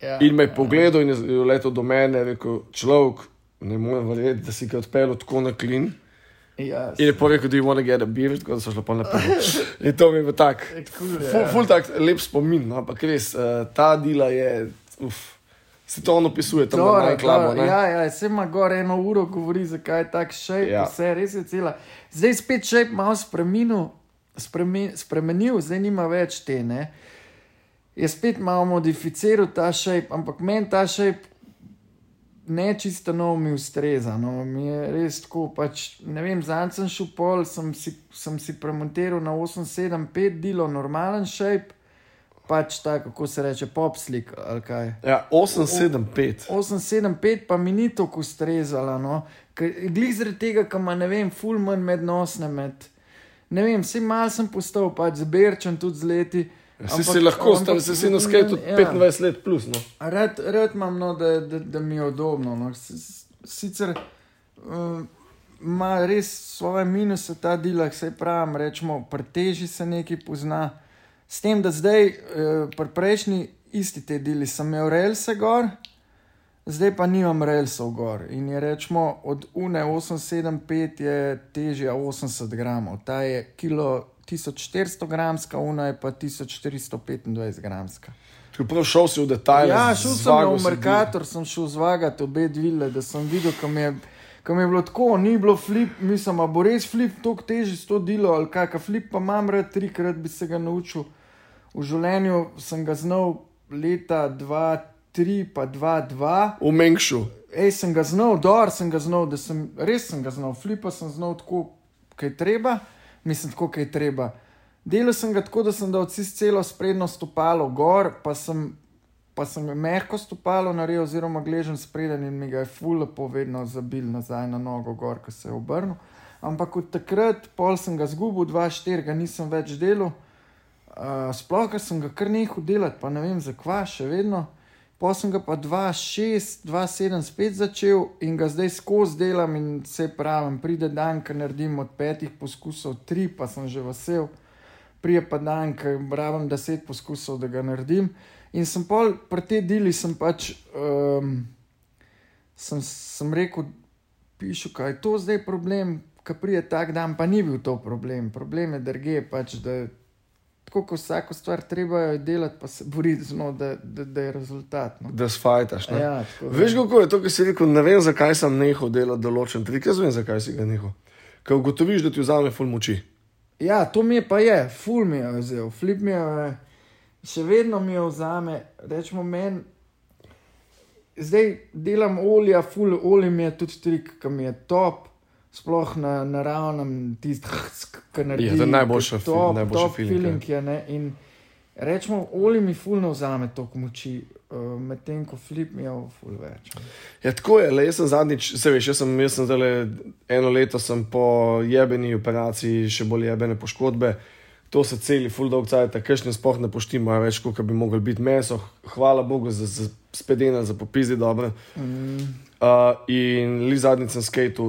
ja.
In me je pogledal in je letel do mene rekel, človek, ne morem verjeti, da si ga odpeljal tako na klin.
Ja,
In je povedal, da je want to get a beer, tako da so šlo pa naprej. In to mi je bilo tako.
Cool,
Ful,
ja.
ful tak lep spomin, no, ampak res, uh, ta dela je, uf, se to on opisuje, tam
Dobro,
na najklabo.
dobro, Ja, ja, se ima gor eno uro, govori, zakaj je tak šejp,
Ja.
vse res je cela. Zdaj spet šejp malo spremenil, spreme, spremenil, zdaj nima več te. Ne? Je spet malo modificiral ta šejp, ampak meni ta šejp ne čisto nov mi ustreza. No. Mi je res tako, pač, ne vem, zanj sem šel pol, sem si, sem si premontiral na 875 delo, normalen šejp, pač tako, kako se reče, pop slik ali kaj.
Ja, 875.
875 pa mi ni tako ustrezala. No? Glih zaradi tega, ker ima, ne vem, full manj mednosne med. Ne vem, vsi mal sem postal, pač zberčen tudi z leti.
Si si lahko, star, si si na skate
ja.
25 let plus. No.
Rad, rad imam, no, da, da, da mi je udobno. No. Sicer uh, ima res svoje minuse ta dilak, se pravim, rečemo, preteži se nekaj pozna. S tem, da zdaj, uh, pri prejšnji isti te dili, sem imel relse gor, zdaj pa nimam relsov gor. In je rečemo, od UNE 875 je težja 80 gramov, ta je kilo 1400 gramska, UNE je pa 1425 gramska.
Tako prav šel si v detajle.
Ja, šel sem
si
Merkator, sem šel zvagati obe dvile, da sem videl, kam je, kam je bilo tako, ni bilo flip, mislim, a bo res flip tako težji s to delo ali kaj, ka flip pa imam rad, trikrat bi se ga naučil. V življenju sem ga znal leta 2-3 pa 2-2.
V Mengšu.
Ej, sem ga znal, dor sem ga znal, da sem res sem ga znal, flipa sem znal tako, kaj je treba, mislim, tako, kaj je treba. Delal sem ga tako, da sem dal čisto celo sprednjo stopalo gor, pa sem, pa sem mehko stopalo naredil, oziroma gležen spreden in mi ga je fulno povedno zabil nazaj na nogo gor, ko se je obrnil. Ampak od takrat, pol sem ga zgubil, 2-4 ga nisem več delal. Sploh, ker sem ga kar nehal delati, pa ne vem zakaj, še vedno. Pa sem ga pa 2-6, 2-7 spet začel in ga zdaj skozi delam in se pravim, pride dan, ki naredim od petih poskusov tri, pa sem že vesel. Prije pa dan, ki rabim deset poskusov, da ga naredim. In sem pol pri tej deli sem pač, um, sem, sem rekel, pišu, kaj je to zdaj problem, ki prije tak dan, pa ni bil to problem. Problem je drge, pač, da tako kot vsako stvar treba jo delati, pa se boriti z njo, da, da, da je rezultat. No.
Da sfajtaš. ne.
Ja,
Veš, kako je to, kar si rekel, ne vem, zakaj sem nehal delati določen trik. Jaz vem, zakaj si ga nehal. Ker ugotoviš, da ti vzame ful moči.
Ja, to mi je pa je, ful mi je vzel, flip mi je, še vedno mi je vzame, rečemo meni. Zdaj delam olja, ful olje mi je tudi trik, ki mi je top, sploh na naravnem, tisti, ki naredi.
Ja, to je najboljši feeling, ja.
feeling je. Ne? In rečemo, olje mi ful ne vzame toliko moči, uh, medtem ko flip mi je ful več.
Ja, tako je, le jaz sem zadnjič, se veš, jaz sem, jaz sem zdaj eno leto sem po jebeni operaciji, še bolj jebene poškodbe. To se celi, full dog cajt, kakšne sploh ne poštima več, kot bi mogli biti meso. Hvala Bogu za, za spedena, za popizdi dobro.
Mm,
Uh, in li zadnjič sem skate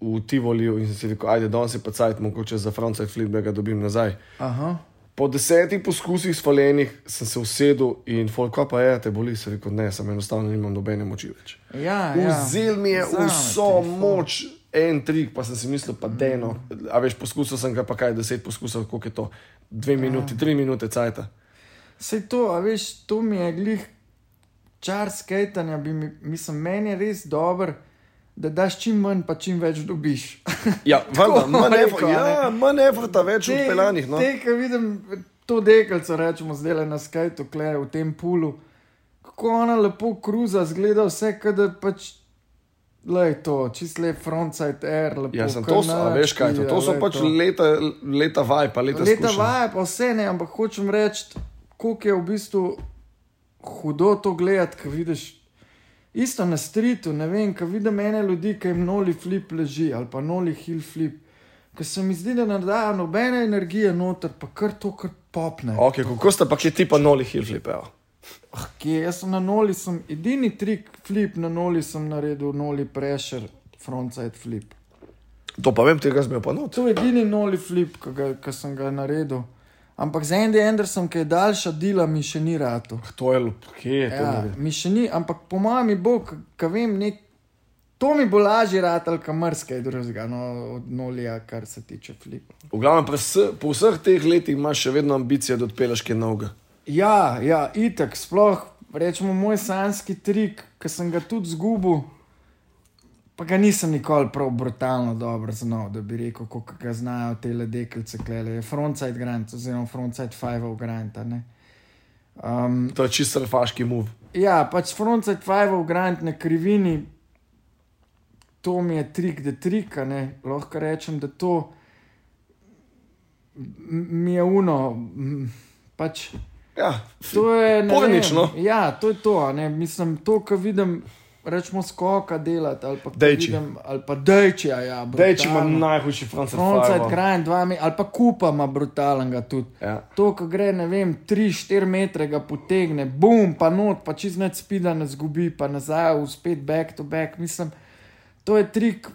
v Tivoliju in sem si rekel, ajde, danes je pa cajt, mogoče za frontside flip, da ga dobim nazaj.
aha.
Po desetih poskusih spaljenih sem se usedel in folk, pa je, te boli, se rekel, ne, sem enostavno nimam nobene moči več.
Ja, ja.
Vzel mi je
Vzame
vso
ful.
moč, en trik, pa sem si mislil, pa deno. A veš, poskusil sem ga pa kaj, deset poskusov, koliko je to, dve minuti, tri minute cajta.
Vse to, a veš, to mi je glih čar skajtanja, bi mi, mislim, meni je res dober, da daš čim manj, pa čim več dobiš.
Ja, *laughs*
Tako
manj
rekel,
ja, manj efort, več odpeljanih. No.
Te, ki vidim to dekelco, rečemo, zdaj le na skajtu, klej v tem pulu, kako ona lepo kruza, zgleda vse, kada pač. Lej to, čist lep frontside air, lepo.
Ja, sem to, a veš kaj, to, to so pač
to.
leta, leta vaj, pa leta,
Leta
izkušenj.
vaje, pa vse ne, ampak hočem reči, koliko je v bistvu hudo to gledati, ko vidiš. Isto na stritu, ne vem, ko vidim ene ljudi, ki jim noli flip leži ali pa noli hill flip, ki se mi zdi, da ne dajo nobene energije noter, pa kar to, kar popne.
Ok, kako sta pa kje tipa noli hill flipejo?
Ah, Kje, jaz sem na noli, sem edini trik flip na noli sem naredil, noli pressure, frontside flip.
To pa vem, tega zmejo pa not.
To je edini noli flip, ki sem ga naredil. Ampak za Andy Anderson, ki je daljša dela, mi še ni rado.
To je lup, kje je to?
Ja, mi še ni, ampak po mojem mi bo, ki vem, nek, to mi bo lažje rado, kot mrske drugega, no, od nolija, kar se tiče flipa.
V glavnem, po vseh teh letih imaš še vedno ambicije, da odpeleš kaj novega.
Ja, ja, itek, sploh rečemo moj sanski trik, ki sem ga tudi zgubil, pa ga nisem nikoli prav brutalno dobro znal, da bi rekel, kako ga znajo te ledeklice, klele, frontside grant, oziroma frontside five of grant. Um,
To je čisto surfaški move.
ja, pač frontside five of grant na krivini, to mi je trik, da trika, ne, lahko rečem, da to mi je uno, pač.
Ja,
To je vem, Ja, to je to. Ne? Mislim, to, kar vidim, rečemo, skoka delati ali pa
Dejči.
vidim- Ali pa dejči, ja.
Dej, če ima
brutalno.
najhujši francos.
Frontside grind, dva metra, ali pa kupa ima brutalnega tudi.
Ja.
To, ko gre, ne vem, 3-4 metre ga potegne, bum, pa not, pa čez noč spida ne zgubi, pa nazaj, spet back to back. Mislim, to je trik.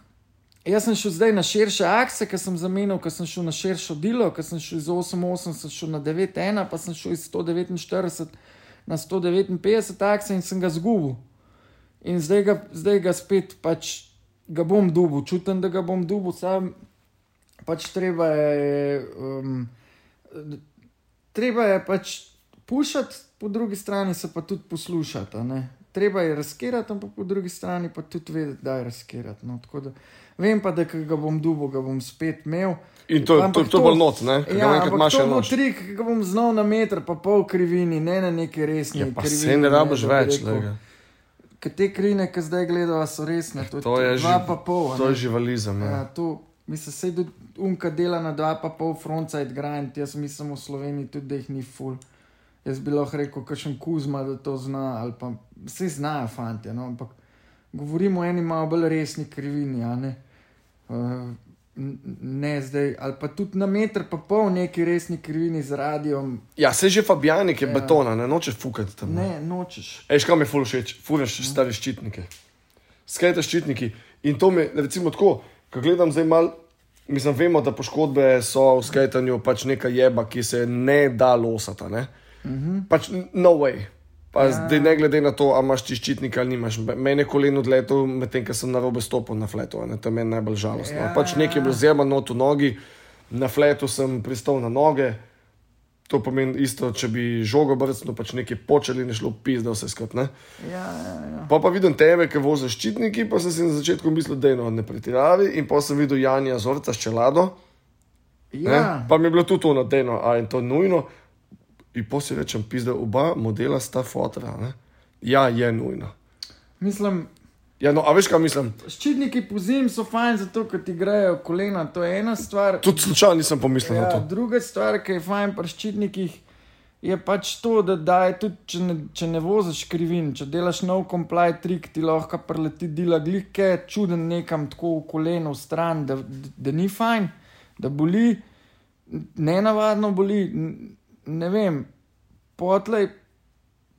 Jaz sem šel zdaj na širše akse, ker sem zamenil, ker sem šel na širšo delo, ker sem šel iz 8-8, sem šel na 9-1, pa sem šel iz 149 na 159 akse in sem ga zgubil. In zdaj ga, zdaj ga spet pač ga bom dubil, čutim, da ga bom dubil, sam pač treba je. Um, treba je pač pušati, po drugi strani se pa tudi poslušati. Treba je razkirati, ampak po drugi strani pa tudi vedeti, da je razkirati. No, tako da vem pa, da ga bom dubil, ga bom spet imel.
In to, to,
Ampak
to, to bolj not, ne? Ga
Ja, ampak to bo trik, ki ga bom znal na meter, pa pol krivini, ne na neki resni
Ja, pa
krivini.
se ne rabiš več.
rekel. Ker te krine, ki zdaj gledajo, so resne. To,
To je
dva pa pol.
To
ne.
je živalizem.
Ja,
Ja.
to, mislim, se tudi unka dela na dva pa pol frontside grind, jaz mislim v Sloveniji tudi, da jih ni full. Jaz bi lahko rekel, kakšen kuzma, da to zna, ali pa vse znajo fanti, no? ampak govorimo o eni malo bolj resni krivini, a ne. Uh, ne zdaj, ali pa tudi na meter pa pol neki resni krivini z radijom,
ja, se že Fabijanik je
Ja.
betona, ne noče fukati tam.
ne, nočeš.
Ej, škam je ful všeč, furaš stare ščitnike. Skajte ščitniki. In to mi, recimo tako, ko gledam zdaj mal, mislim, vemo, da poškodbe so v skajtanju pač neka jeba, ki se ne da losata, ne? Mm -hmm. Pač no way. Pa ja. zdaj ne glede na to, ali imaš ti ščitnik ali nimaš. Mene je koleno odletel, medtem ko sem na robe stopil na fletu, a ne? to je meni najbolj žalostno.
Ja,
Ja, pač nekaj je bilo zjema not v nogi, na fletu sem pristal na noge. To pomeni isto, če bi žogo brcnil, pač nekaj počeli, ne šlo pis, da vse skupaj.
Ja, ja, ja.
Pa pa vidim tebe, ki voziš ščitniki, pa sem si na začetku mislil, da je no, ne pretiravi, in pa sem videl Janja Zorca s čelado.
ja.
Ne? Pa mi je bilo tudi to nadeno, a je to nujno. In si rečem, pizda, oba modela sta fotra. Ne? Ja, je nujno.
mislim,
Ja, no, a veš, kaj mislim?
ščitniki po zim so fajn, zato ker ti grejo kolena, to je ena stvar.
Tudi slučajno nisem pomislil ja. na to.
druga stvar, ki je fajn pri ščitnikih, je pač to, da daj tudi, če ne, če ne voziš krivin, če delaš nov comply trik, ti lahko preleti dela glike, čuden nekam tako v koleno, v stran, da, da ni fajn, da boli, ne navadno boli, ne vem, potlej.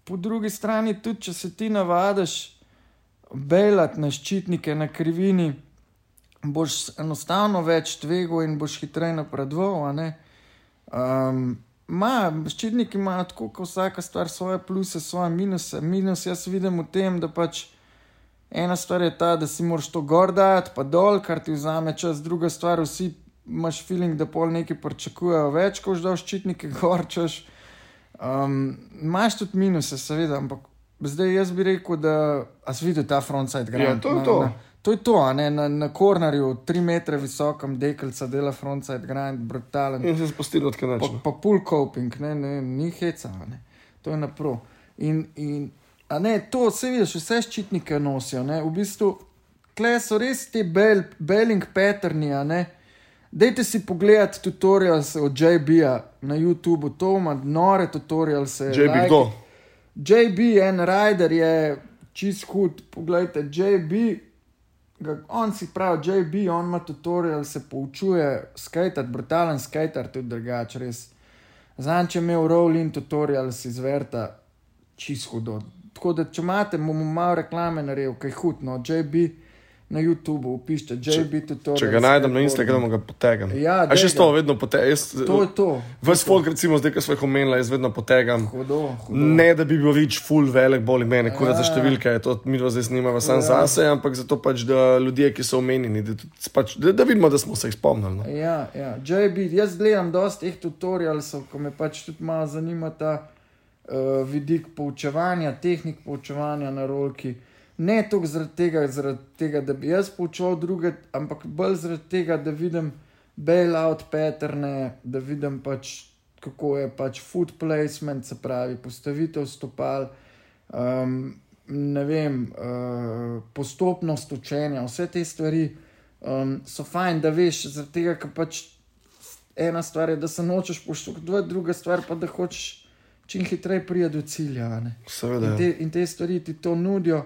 Po drugi strani, tudi če se ti navadiš belati na ščitnike na krivini, boš enostavno več tvegal in boš hitreje napredoval. Um, Ma, ščitniki imajo tako, kot vsaka stvar, svoje pluse, svoje minuse. Minus jaz vidim v tem, da pač ena stvar je ta, da si moraš to gor dati, pa dol, kar ti vzame čas, druga stvar, vsi imaš feeling, da pol neki pričakujejo več, ko že daš ščitnike gor, češ. Um, Imáš tudi minuse, seveda, ampak zdaj jaz bi rekel, da a si videl ta frontside grind.
Ja, to je
na,
to.
Na, to je to, ne na, na kornerju, tri metre visokem dekelca dela frontside grind, brutalen.
In se spustili od
Pa,
kanača.
pa pull coping, ne, ne, ni heca, ne. to je napro. In, in ne, to vse vidiš, vse ščitnike nosijo, ne, v bistvu, kle so res ti bel, belling patterni, ne. Dajte si pogledati tutorials od JB-ja na YouTubu, to ima nore tutorialse.
JB
like-
kdo?
JB, en rider je čist hud. Poglejte, JB, on si pravi, JB, on ima tutorial, se poučuje skajtati, brutalen skajtar, tudi drugače, res. Zanj, če imel rolling tutorial, si izverta čisto hudo. Tako da, če imate, bomo malo reklame naredili, kaj hudno, JB na YouTubu, pišite JB tutorial.
Če ga najdem na Instagramu, ga potegam.
Ja,
A še s to vedno potegam.
To je to.
Ves folk, recimo, zdaj, ki smo jih omenili, jaz vedno potegam.
Hudo, hudo.
Ne, da bi bil več full velik, bolj mene, kot
Ja.
za številke, to mi dva zdaj snimava sam
Ja.
zase, ampak zato pač, da ljudje, ki so omenjeni, da, pač, da, da vidimo, da smo se jih spomnili. No.
Ja, ja. JB, jaz gledam dosti teh tutorialsov, ko me pač tudi malo zanima ta uh, vidik poučevanja, tehnik poučevanja na rolki. Ne toliko zaradi tega, zaradi tega, da bi jaz poučal druge, ampak bolj zaradi tega, da vidim bailout patterne, da vidim pač, kako je pač food placement, se pravi postavitev stopal. Um, ne vem, uh, postopnost učenja, vse te stvari um, so fajn, da veš, zaradi tega, ker pač ena stvar je, da se nočeš poštovati, druga stvar pa da hočeš čim hitreje priti do cilja. a ne.
Seveda.
In
ja.
te, in te stvari ti to nudijo,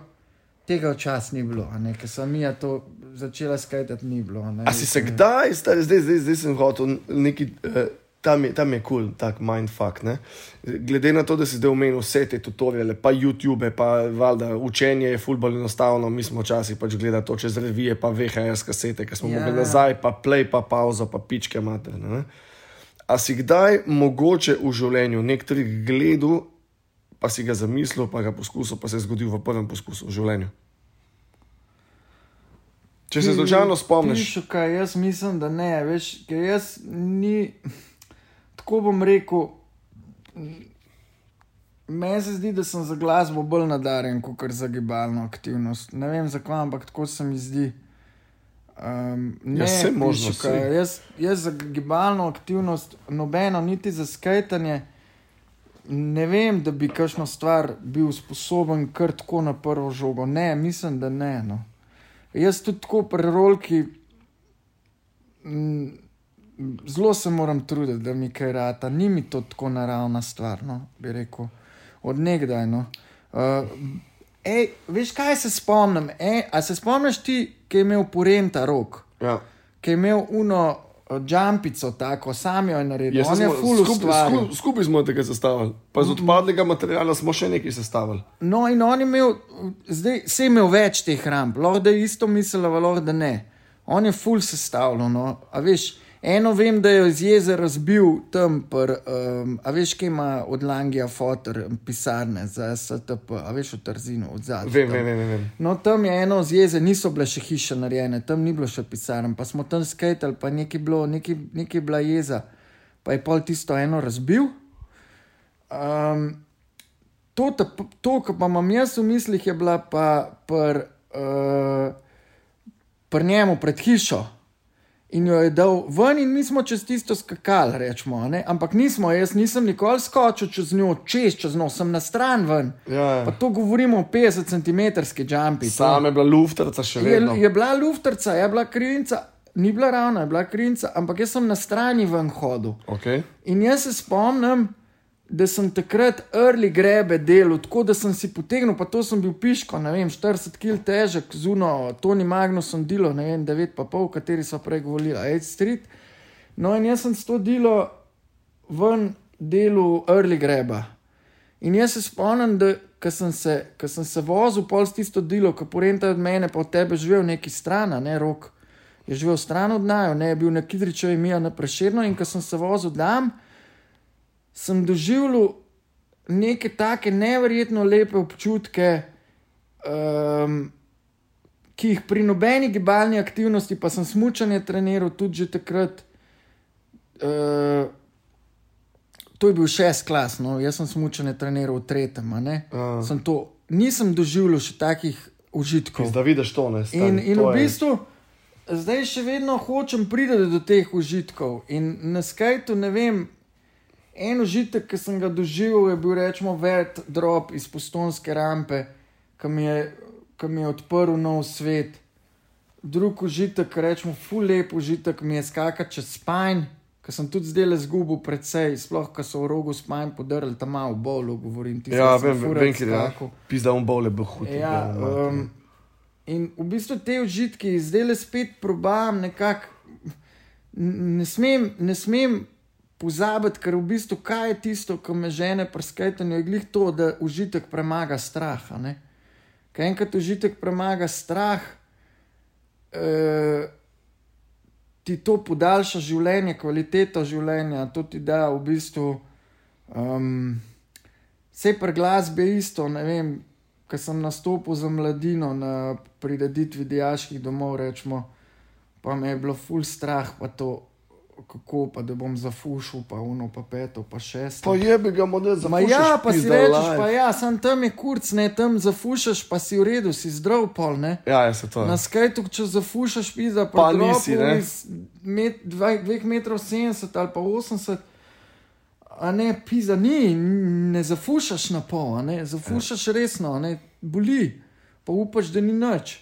tega včasih ni bilo, ker sem mi to začela skajtati, ni bilo. ne.
A si se kdaj, zdaj, zdaj, zdaj, zdaj sem hotel neki. Uh, Tam je, kul, cool, tak mindfuck. Ne? Glede na to, da si zdaj omenil vse te tutoriale, pa YouTube, pa valjda učenje je fulbol enostavno, mi smo včasih pač gledali to čez revije, pa VHS kasete, ki smo
Ja.
mogli nazaj, pa play, pa pauzo, pa pičke materne. Ne? A si kdaj mogoče v življenju nek trik gledal, pa si ga zamislil, pa ga poskusil, pa se je zgodil v prvem poskusu v življenju? Če se slučajno spomniš,
Pišu, kaj, jaz mislim, da ne, veš, ker jaz ni. Tako bom rekel, meni se zdi, da sem za glasbo bolj nadarjen kot za gibalno aktivnost. Ne vem zakaj, ampak tako se mi zdi. Um, ne,
Ja, saj možno,
Pišuka,
saj.
jaz, jaz za gibalno aktivnost, nobeno, niti za skajtanje, ne vem, da bi kakšno stvar bil sposoben kar tako na prvo žogo. Ne, mislim, da ne. No. Jaz tudi tako pri rolki. mm, Zelo se moram truditi, da mi kaj rata. Ni mi to tako naravna stvar, no, bi rekel, od nekdaj. No. Uh, ej, veš, kaj se spomnim? Ej, a se spomniš ti, ki je imel porenta rok,
ja.
ki je imel uno uh, jumpico, tako sam jo je naredil.
Jaz
On je full
skup-
ustvaril.
skup- Skupaj smo tega sestavili, pa z odpadnega materiala smo še nekaj sestavili.
No, in on je imel, zdaj se je imel več teh ramp, lahko da je isto mislil, lahko da ne. On je full sestavljen. No. A veš, eno vem, da je iz jezera razbil tam, pr, um, a veš, kaj ima od Langija fotor pisarne za STP, a veš v Trzinu, od zadaj.
Vem, vem, vem. vem.
No, tam je eno z jeze, niso bile še hiše narejene, tam ni bilo še pisarn, pa smo tam skajtali, pa nekaj bilo, nekaj, nekaj bila jeza, pa je pol tisto eno razbil. Um, to, ta- to, kar imam jaz v mislih, je bila pa pr, uh, pr njemu pred hišo. In jo je dal ven, in mi smo čez tisto skakali, rečemo. ne. Ampak nismo, jaz nisem nikoli skočil čez njo, čez, čez njo, sem na stran ven.
Ja,
Pa
ja.
to govorimo o 50 cm jumpi.
Sam je bila luftarca še
je,
vedno.
je bila luftarca, je bila krinca, ni bila ravna, je bila krinca, ampak jaz sem na strani ven hodil.
Okay.
In jaz se spomnim, da sem takrat early grebe delal, tako da sem si potegnil, pa to sem bil piško, ne vem, 40 kg težek, zuno, Toni Magnusom delo, ne vem, 9,5, kateri so prej govorili, 8 street. No, in jaz sem s to delo ven delu early greba. In jaz se spomnim, da ko sem se, sem se vozil pol s tisto delo, ki porenta od mene, pa od tebe živel neki stran, ne rok. Je živel stran od najo, ne je bil na Kidričevi, Mija na Preširno in ko sem se vozil tam, sem doživljal neke take neverjetno lepe občutke, um, ki jih pri nobeni gibalni aktivnosti, pa sem smučanje treniral tudi že takrat. Uh, to je bil šest klas, no, jaz sem smučanje treniral v tretjem. A. Sem to, nisem doživljal še takih užitkov.
Da vidiš to, ne stari,
In, in
to
v
je-
bistvu zdaj še vedno hočem priti do teh užitkov. In na skajtu ne vem, en užitek, ki sem ga doživel, je bil rečemo vert drop iz postonske rampe, ki mi je, ki mi je odprl nov svet. Drug užitek, rečemo, ful lep užitek mi je skakati čez spajn. Ker sem tudi zdaj le zgubil, predvsej, sploh, ko so v rogu spajn podrli, tam malo bolo, govorim ti.
Ja, vem, vem, kje je. Pizda on bole bo hud.
Ja, um, in v bistvu te užitki zdaj le spet probam nekako. Ne smem, ne smem pozabiti, ker v bistvu kaj je tisto, kar me žene pri skajtanju, je glih to, da užitek premaga strah. Ker enkrat užitek premaga strah, eh, ti to podaljša življenje, kvaliteto življenja, to ti da v bistvu. Um, Vse pri glasbi je isto, ne vem, ko sem nastopil za mladino na prireditvi diaških domov, rečemo, pa me je bilo ful strah, pa to, kako pa da bom zafušil, pa uno, pa peto, pa šesto.
Pa je bi ga model za
Ma ja, pa si rečeš, pa ja, sam tam je kurc, ne, tam zafušaš, pa si v redu, si zdrav pol, ne.
Ja, je se to.
Na skajtu, če zafušaš pizza, pa,
Pa
pa
nisi, ne.
iz met, dva, dveh metrov 70 ali pa 80, a ne, pizza ni, ne zafušaš na pol, ne, zafušaš resno, a ne, boli, pa upaš, da ni nič.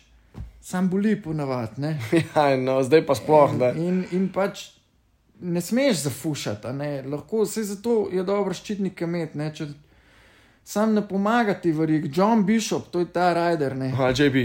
Sam boli ponavadi, ne. *laughs*
Ja, no, zdaj pa sploh, da.
In, in pač ne smeš zafušati, ne? lahko se zato je dobro ščitnike imeti. ne, če Sam ne pomaga ti varik, John Bishop, to je ta rider. Ne,
Aha, JB.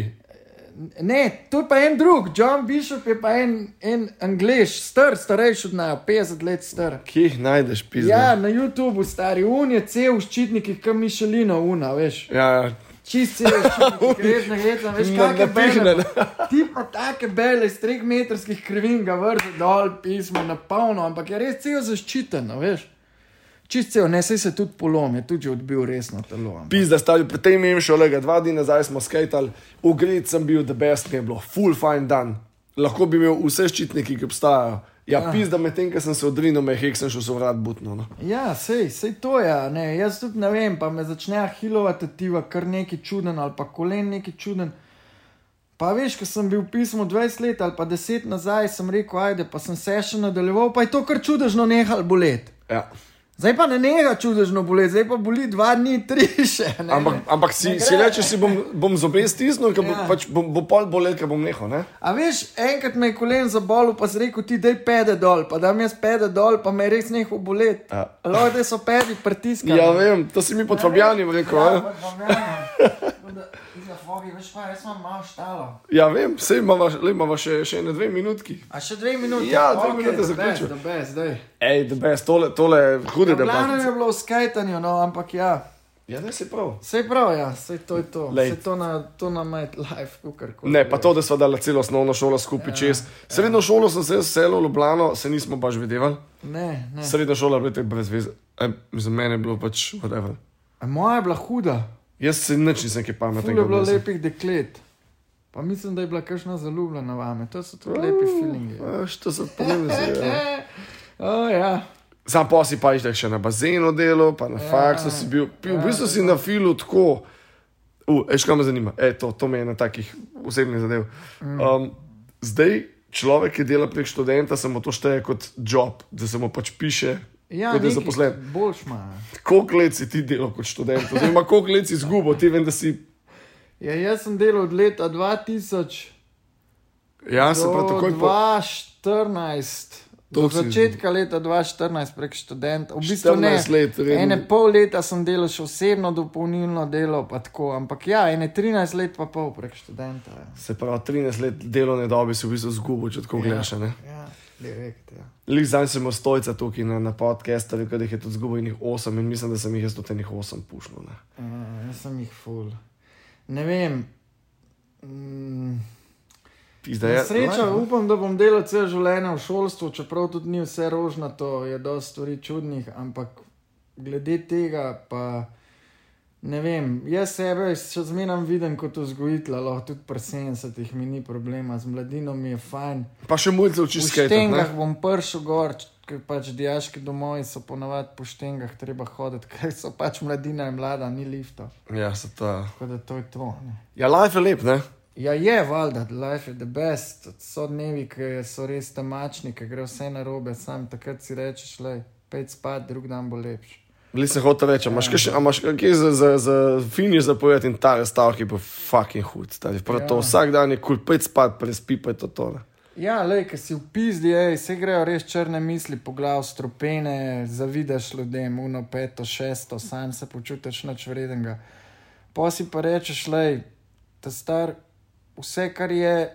ne to je pa en drug, John Bishop je pa en, en angliš, star, starejši od nas, 50 let star.
Kje jih najdeš, pizda?
Ja, na YouTubu stari, un je cel v ščitnikih, kam Mišelino, una, veš.
ja, ja.
Čist cel ščitnik, res ne gledam, veš, *laughs* kakšne bele. Ti pa take bele iz 3 metrskih krivin ga vrže dol, pismo na polno, ampak je res cel zaščiten, veš. Čist cel, ne, sej se tudi polom, je tudi odbil resno telo.
Pizda, stari, pri tem imam še olega, dva dni nazaj smo skajtali, ugred sem bil, the best mi je bilo, full fine dan. Lahko bi imel vse ščitniki, ki obstajajo. Ja,
Ja.
pizda, medtem ko sem se odrinil, me je hek sem šel so vrat butno. No.
Ja, sej, sej to je, ne, jaz tudi ne vem, pa me začne hilovati tiva, kar neki čuden ali pa kolen neki čuden. Pa veš, ko sem bil pismo 20 let ali pa 10 nazaj, sem rekel, ajde, pa sem se še nadaljeval, pa je to kar čudežno nehal boleti.
Ja.
Zdaj pa ne neha čudežno boleti, zdaj pa boli dva dni, tri še. Ne,
Ampak,
ne.
ampak si,
Ne
si
gre.
rečeš, si bom, bom zobe stisnil, ker bo,
Ja.
pač bo, bo pol bolel, ker bom nehal. Ne?
A veš, enkrat me je kolen zabolel, pa si rekel, ti daj pede dol, pa da mi jaz pede dol, pa me je res nehal boleti.
Ja.
Da so pedi pritiskali.
Ja, vem, to si mi pod Fabjanim rekel.
Ja, pod Fabjanom. Fogi, veš pa, jaz imam malo štalo.
ja vem, vse imamo, le imamo še, še ene dve minutki.
A še dve minuti?
Ja, dve
Okej,
minute
the best, the best.
Ej, the best, tole, tole je hude
glavnem
debate.
je bilo v skajtanju, no, ampak ja.
Ja, ne si prav.
Sej prav, ja, sej to je to.
Lej.
Sej to na, to na Might Life, kukarkoli.
Ne, pa to, da smo dali celo osnovno šolo skupaj ja, čez. Srednjo šolo sem se selil v Ljubljano, se nismo baš videli.
Ne, ne.
Srednja šola je bila tako brez veze. E, za mene je bilo pač whatever.
A moja je bila huda.
Jaz se nič nisem kaj pametnega.
je bilo
obnesel.
lepih deklet. Pa mislim, da je bila kakšna zaljubljena vame. To so tudi lepi feelingi.
A, Što so pomembne zadeve. *laughs*
O, ja.
Sam pa si pa išel še na bazenu delo, pa na
Ja,
faksu si bil. V
ja,
bistvu si
tako.
na filu tako. Uh, Eš, kaj me zanima? E, to, to me je na takih osebnih zadev.
Mm.
Um, zdaj, človek, ki dela prek študenta, se mu to šteje kot job, da se mu pač piše,
Ja,
kot je zaposlen. Koliko let si ti delal kot študent, oziroma koliko let si izgubil, ti vem, da si.
Ja, jaz sem delal od leta 2000
Ja, se pa takoj po.
2014. Do začetka leta 2014 prek študenta. V bistvu ne.
14 let.
Ene pol leta sem delal še osebno dopolnilno delo, pa tako, ampak ja, ene 13 let pa pol prek študenta. Ja,
Se pravi, 13 let delovne dobe si v bistvu izgubil, če tako gledaš. a ne?
ja. Ja.
Lik zdaj sem imel stojca tukaj na, na podcastu, da jih je tudi zgubil enih 8 in mislim, da sem jih jaz tudi enih 8 pušnil. ne.
Uh, jaz sem jih full. Ne vem. Mm,
Pizda,
Na
ja,
srečo,
lajno.
upam, da bom delal cel življenje v šolstvu, čeprav tudi ni vse rožnato, je dosti stvari čudnih, ampak glede tega pa ne vem. Jaz sebe še zmeraj vidim kot vzgojitelj, lahko tudi pri 70-ih mi ni problema, z mladino mi je fajn.
Pa še mulce
V
učiš skate.
štengah bom pršel gor, ker pač diaški domovi so ponavadi po štengah treba hoditi, *laughs* ker so pač mladina in mlada, ni lifta.
Ja, se ta.
Tako da to je to. Ne.
Ja, life je lep, ne?
Ja, je valjda, life is the best. So dnevi, ki so res temačni, ki gre vse na robe, sam takrat si rečeš, le, pet spat, drug dan bo lepši.
Bili se hotel reči, imaš kaj, še- a imaš kaj za, za, za finiš zapovedati in ta stavek je pa fucking hud.
Ja.
to vsak dan je kul, cool, pet spat, prespi pa je to tole.
Ja, le, ki si v pizdi, ej, se grejo res črne misli po glavu, stropene, zavidaš ljudem, uno, peto, šesto, sam se počutiš nič vredenega. Pa si pa rečeš, le, ta star, vse, kar je,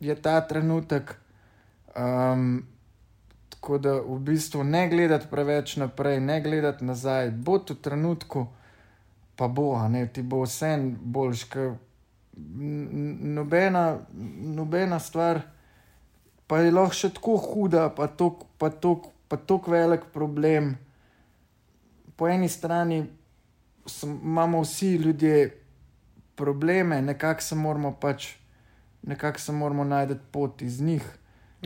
je ta trenutek. Um, Tako da v bistvu ne gledati preveč naprej, ne gledati nazaj, bo v trenutku, pa bo, ne ti bo vse boljš, nobena, nobena stvar pa je lahko še tako huda, pa tako pa tok, pa tok velik problem. Po eni strani sem, imamo vsi ljudje probleme, nekako se moramo pač, nekako se moramo najti pot iz njih.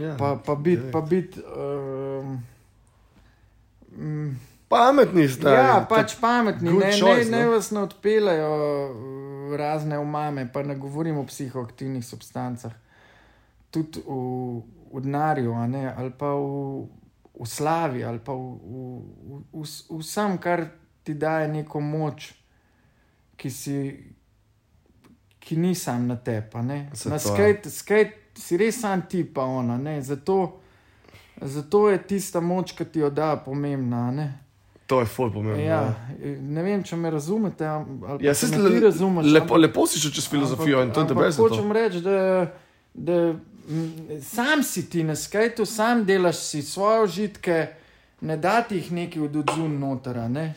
Ja,
Pa, pa biti, pa biti. Um, mm,
Pametni ste.
ja, pač pametni, ne,
choice,
ne, ne vas ne odpeljajo uh, razne umame, pa ne govorim o psihoaktivnih substancah. Tudi v, v denarju, a ne, ali pa v, v slavi, ali pa v, v, v, v, v vsem, kar ti daje neko moč, ki, si, ki ni sam na.
Saj
Na skate, skate si res sam ti, pa ona. Ne? Zato, zato je tista moč, ki ti jo da, pomembna. Ne?
To je ful pomembno.
Ja, ne vem, če me razumete.
Ja,
me
le-
razumeš.
lepo,
ampak-
lepo si šel čez filozofijo in to je
ampak
dobro.
Hočem reči, da, da sam si ti na skajtu, sam delaš si svoje užitke, ne da ti jih neki od odzun notara. Ne?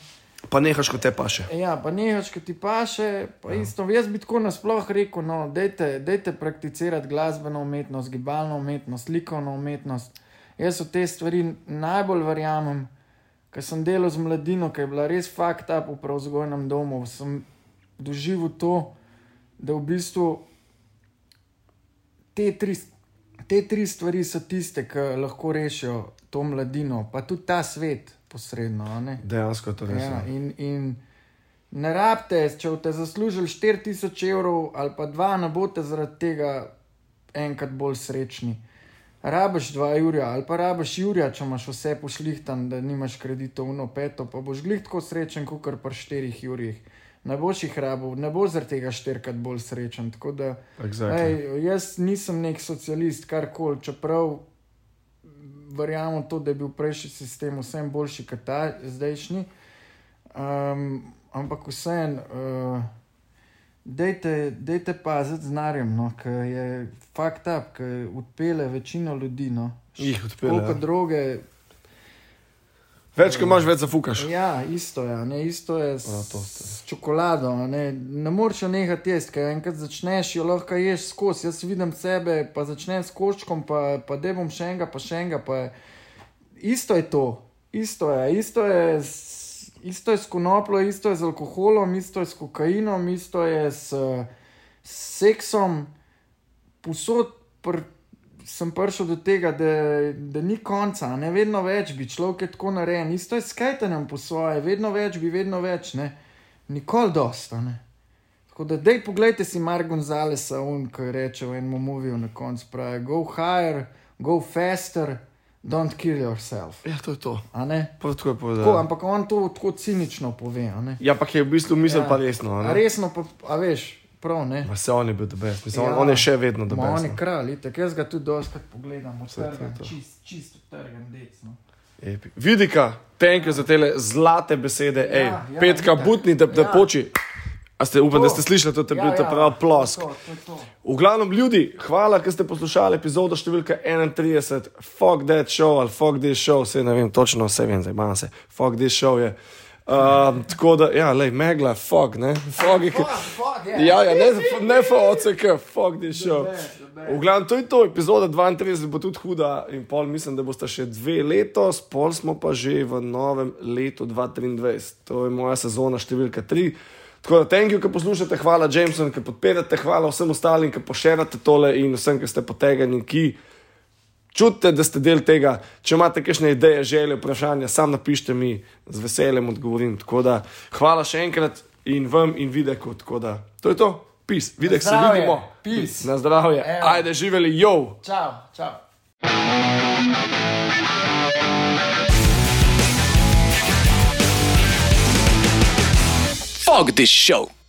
Pa nehaš, ko te paše.
Ja, pa nehaš, ki ti paše. Pa ja. isto, jaz bi tako nasploh rekel, no, dejte, dejte prakticirati glasbeno umetnost, gibalno umetnost, likovno umetnost. Jaz v te stvari najbolj verjamem, ker sem delal z mladino, ki je bila res fakt up v pravzgojnem domu. Sem doživel to, da v bistvu te tri, te tri stvari so tiste, ki lahko rešijo to mladino, pa tudi ta svet posredno.
Dejansko je to res.
Ja,
Ja,
in, in ne rabite, če boste zaslužili 4000 evrov ali pa dva, ne boste zaradi tega enkrat bolj srečni. Rabiš dva Jurja ali pa rabiš Jurja, če imaš vse pošlihtan, da nimaš kreditov v peto, pa boš glih tako srečen, kot kar pri štirih Jurjih. Ne boš jih rabil, ne boš zaradi tega štirikrat bolj srečen. Tako da,
exactly.
Ej, jaz nisem nek socialist, karkoli, čeprav verjamem to, da je bil prejšnji sistem vsem boljši kot ta zdajšnji. Um, ampak vseeno, uh, dejte, dejte paziti z narjem, no, ki je fakt up, ki odpele večino ljudi. No.
Jih odpelje,
Koliko
ja.
droge.
Več, ko imaš, več zafukaš.
Ja, isto je, ne, isto je s,
A, to ste.
s čokolado. Ne, ne moreš jo nehati jesti, ker enkrat začneš, jo lahko ješ skozi. Jaz vidim sebe, pa začnem s koščkom, pa, pa da bom še enega, pa še enega. Pa je. Isto je to, isto je, isto je. S, Isto je s konopljo, isto je z alkoholom, isto je s kokainom, isto je s, s seksom. Posod pr, sem prišel do tega, da, da ni konca, ne vedno več bi človek tako narejen. Isto je s kajtanjem po svoje, vedno več bi, vedno več, ne. Nikoli dosta. Ne. Tako da, dej, poglejte si Mark Gonzalesa, un, ki reče v enem moviju na koncu: pravi, go higher, go faster, don't kill yourself.
Ja, to je to.
A ne?
Prav tako je
Tako,
povedal.
ampak on to tako cinično pove. a ne.
Ja, pa je v bistvu misel
Ja.
pa resno. a
resno pa, a veš, prav ne.
Ma se on je bil debes, mislim,
Ja.
on, on je še vedno
Ma on je
debes.
kralj, tako jaz ga tudi doskrat pogledam, odtrgan, čist, čisto trgan dec. No.
Vidika, tenke za te zlate besede, ej,
Ja, ja,
petka
itak.
butni, da, da
Ja.
poči. A ste, upam, da
To.
ste slišali, to je bil
Ja,
ta
ja,
prav plosk.
to, to.
V glavnem, ljudi, hvala, ker ste poslušali epizodo številka 31, Fuck That Show ali Fuck This Show, vse ne vem, točno vse vem, zdaj imam se, Fuck This Show je. Um, tako da, ja, lej, megla, fuck, ne, fuck, je,
Fuck, fuck, yeah.
ja, ja, ne, ne FOCK,
best, the best.
V glavnem, to je to, epizoda 32 bo tudi huda in pol mislim, da boste še dve letos, pol smo pa že v novem letu 2023. To je moja sezona številka 3. Tako da, thank you, ki poslušate, hvala Jameson, ki podpirate, hvala vsem ostalim, ki poširate tole in vsem, ki ste potegani, ki čutite, da ste del tega. Če imate kakšne ideje, želje, vprašanja, sam napišite mi, z veseljem odgovorim. Tako da, hvala še enkrat in vam in videku. Tako da, to je to, pis, videk se vidimo.
peace.
Na zdravje,
Evo.
ajde živeli, jo!
Čau, čau.
Fuck this show.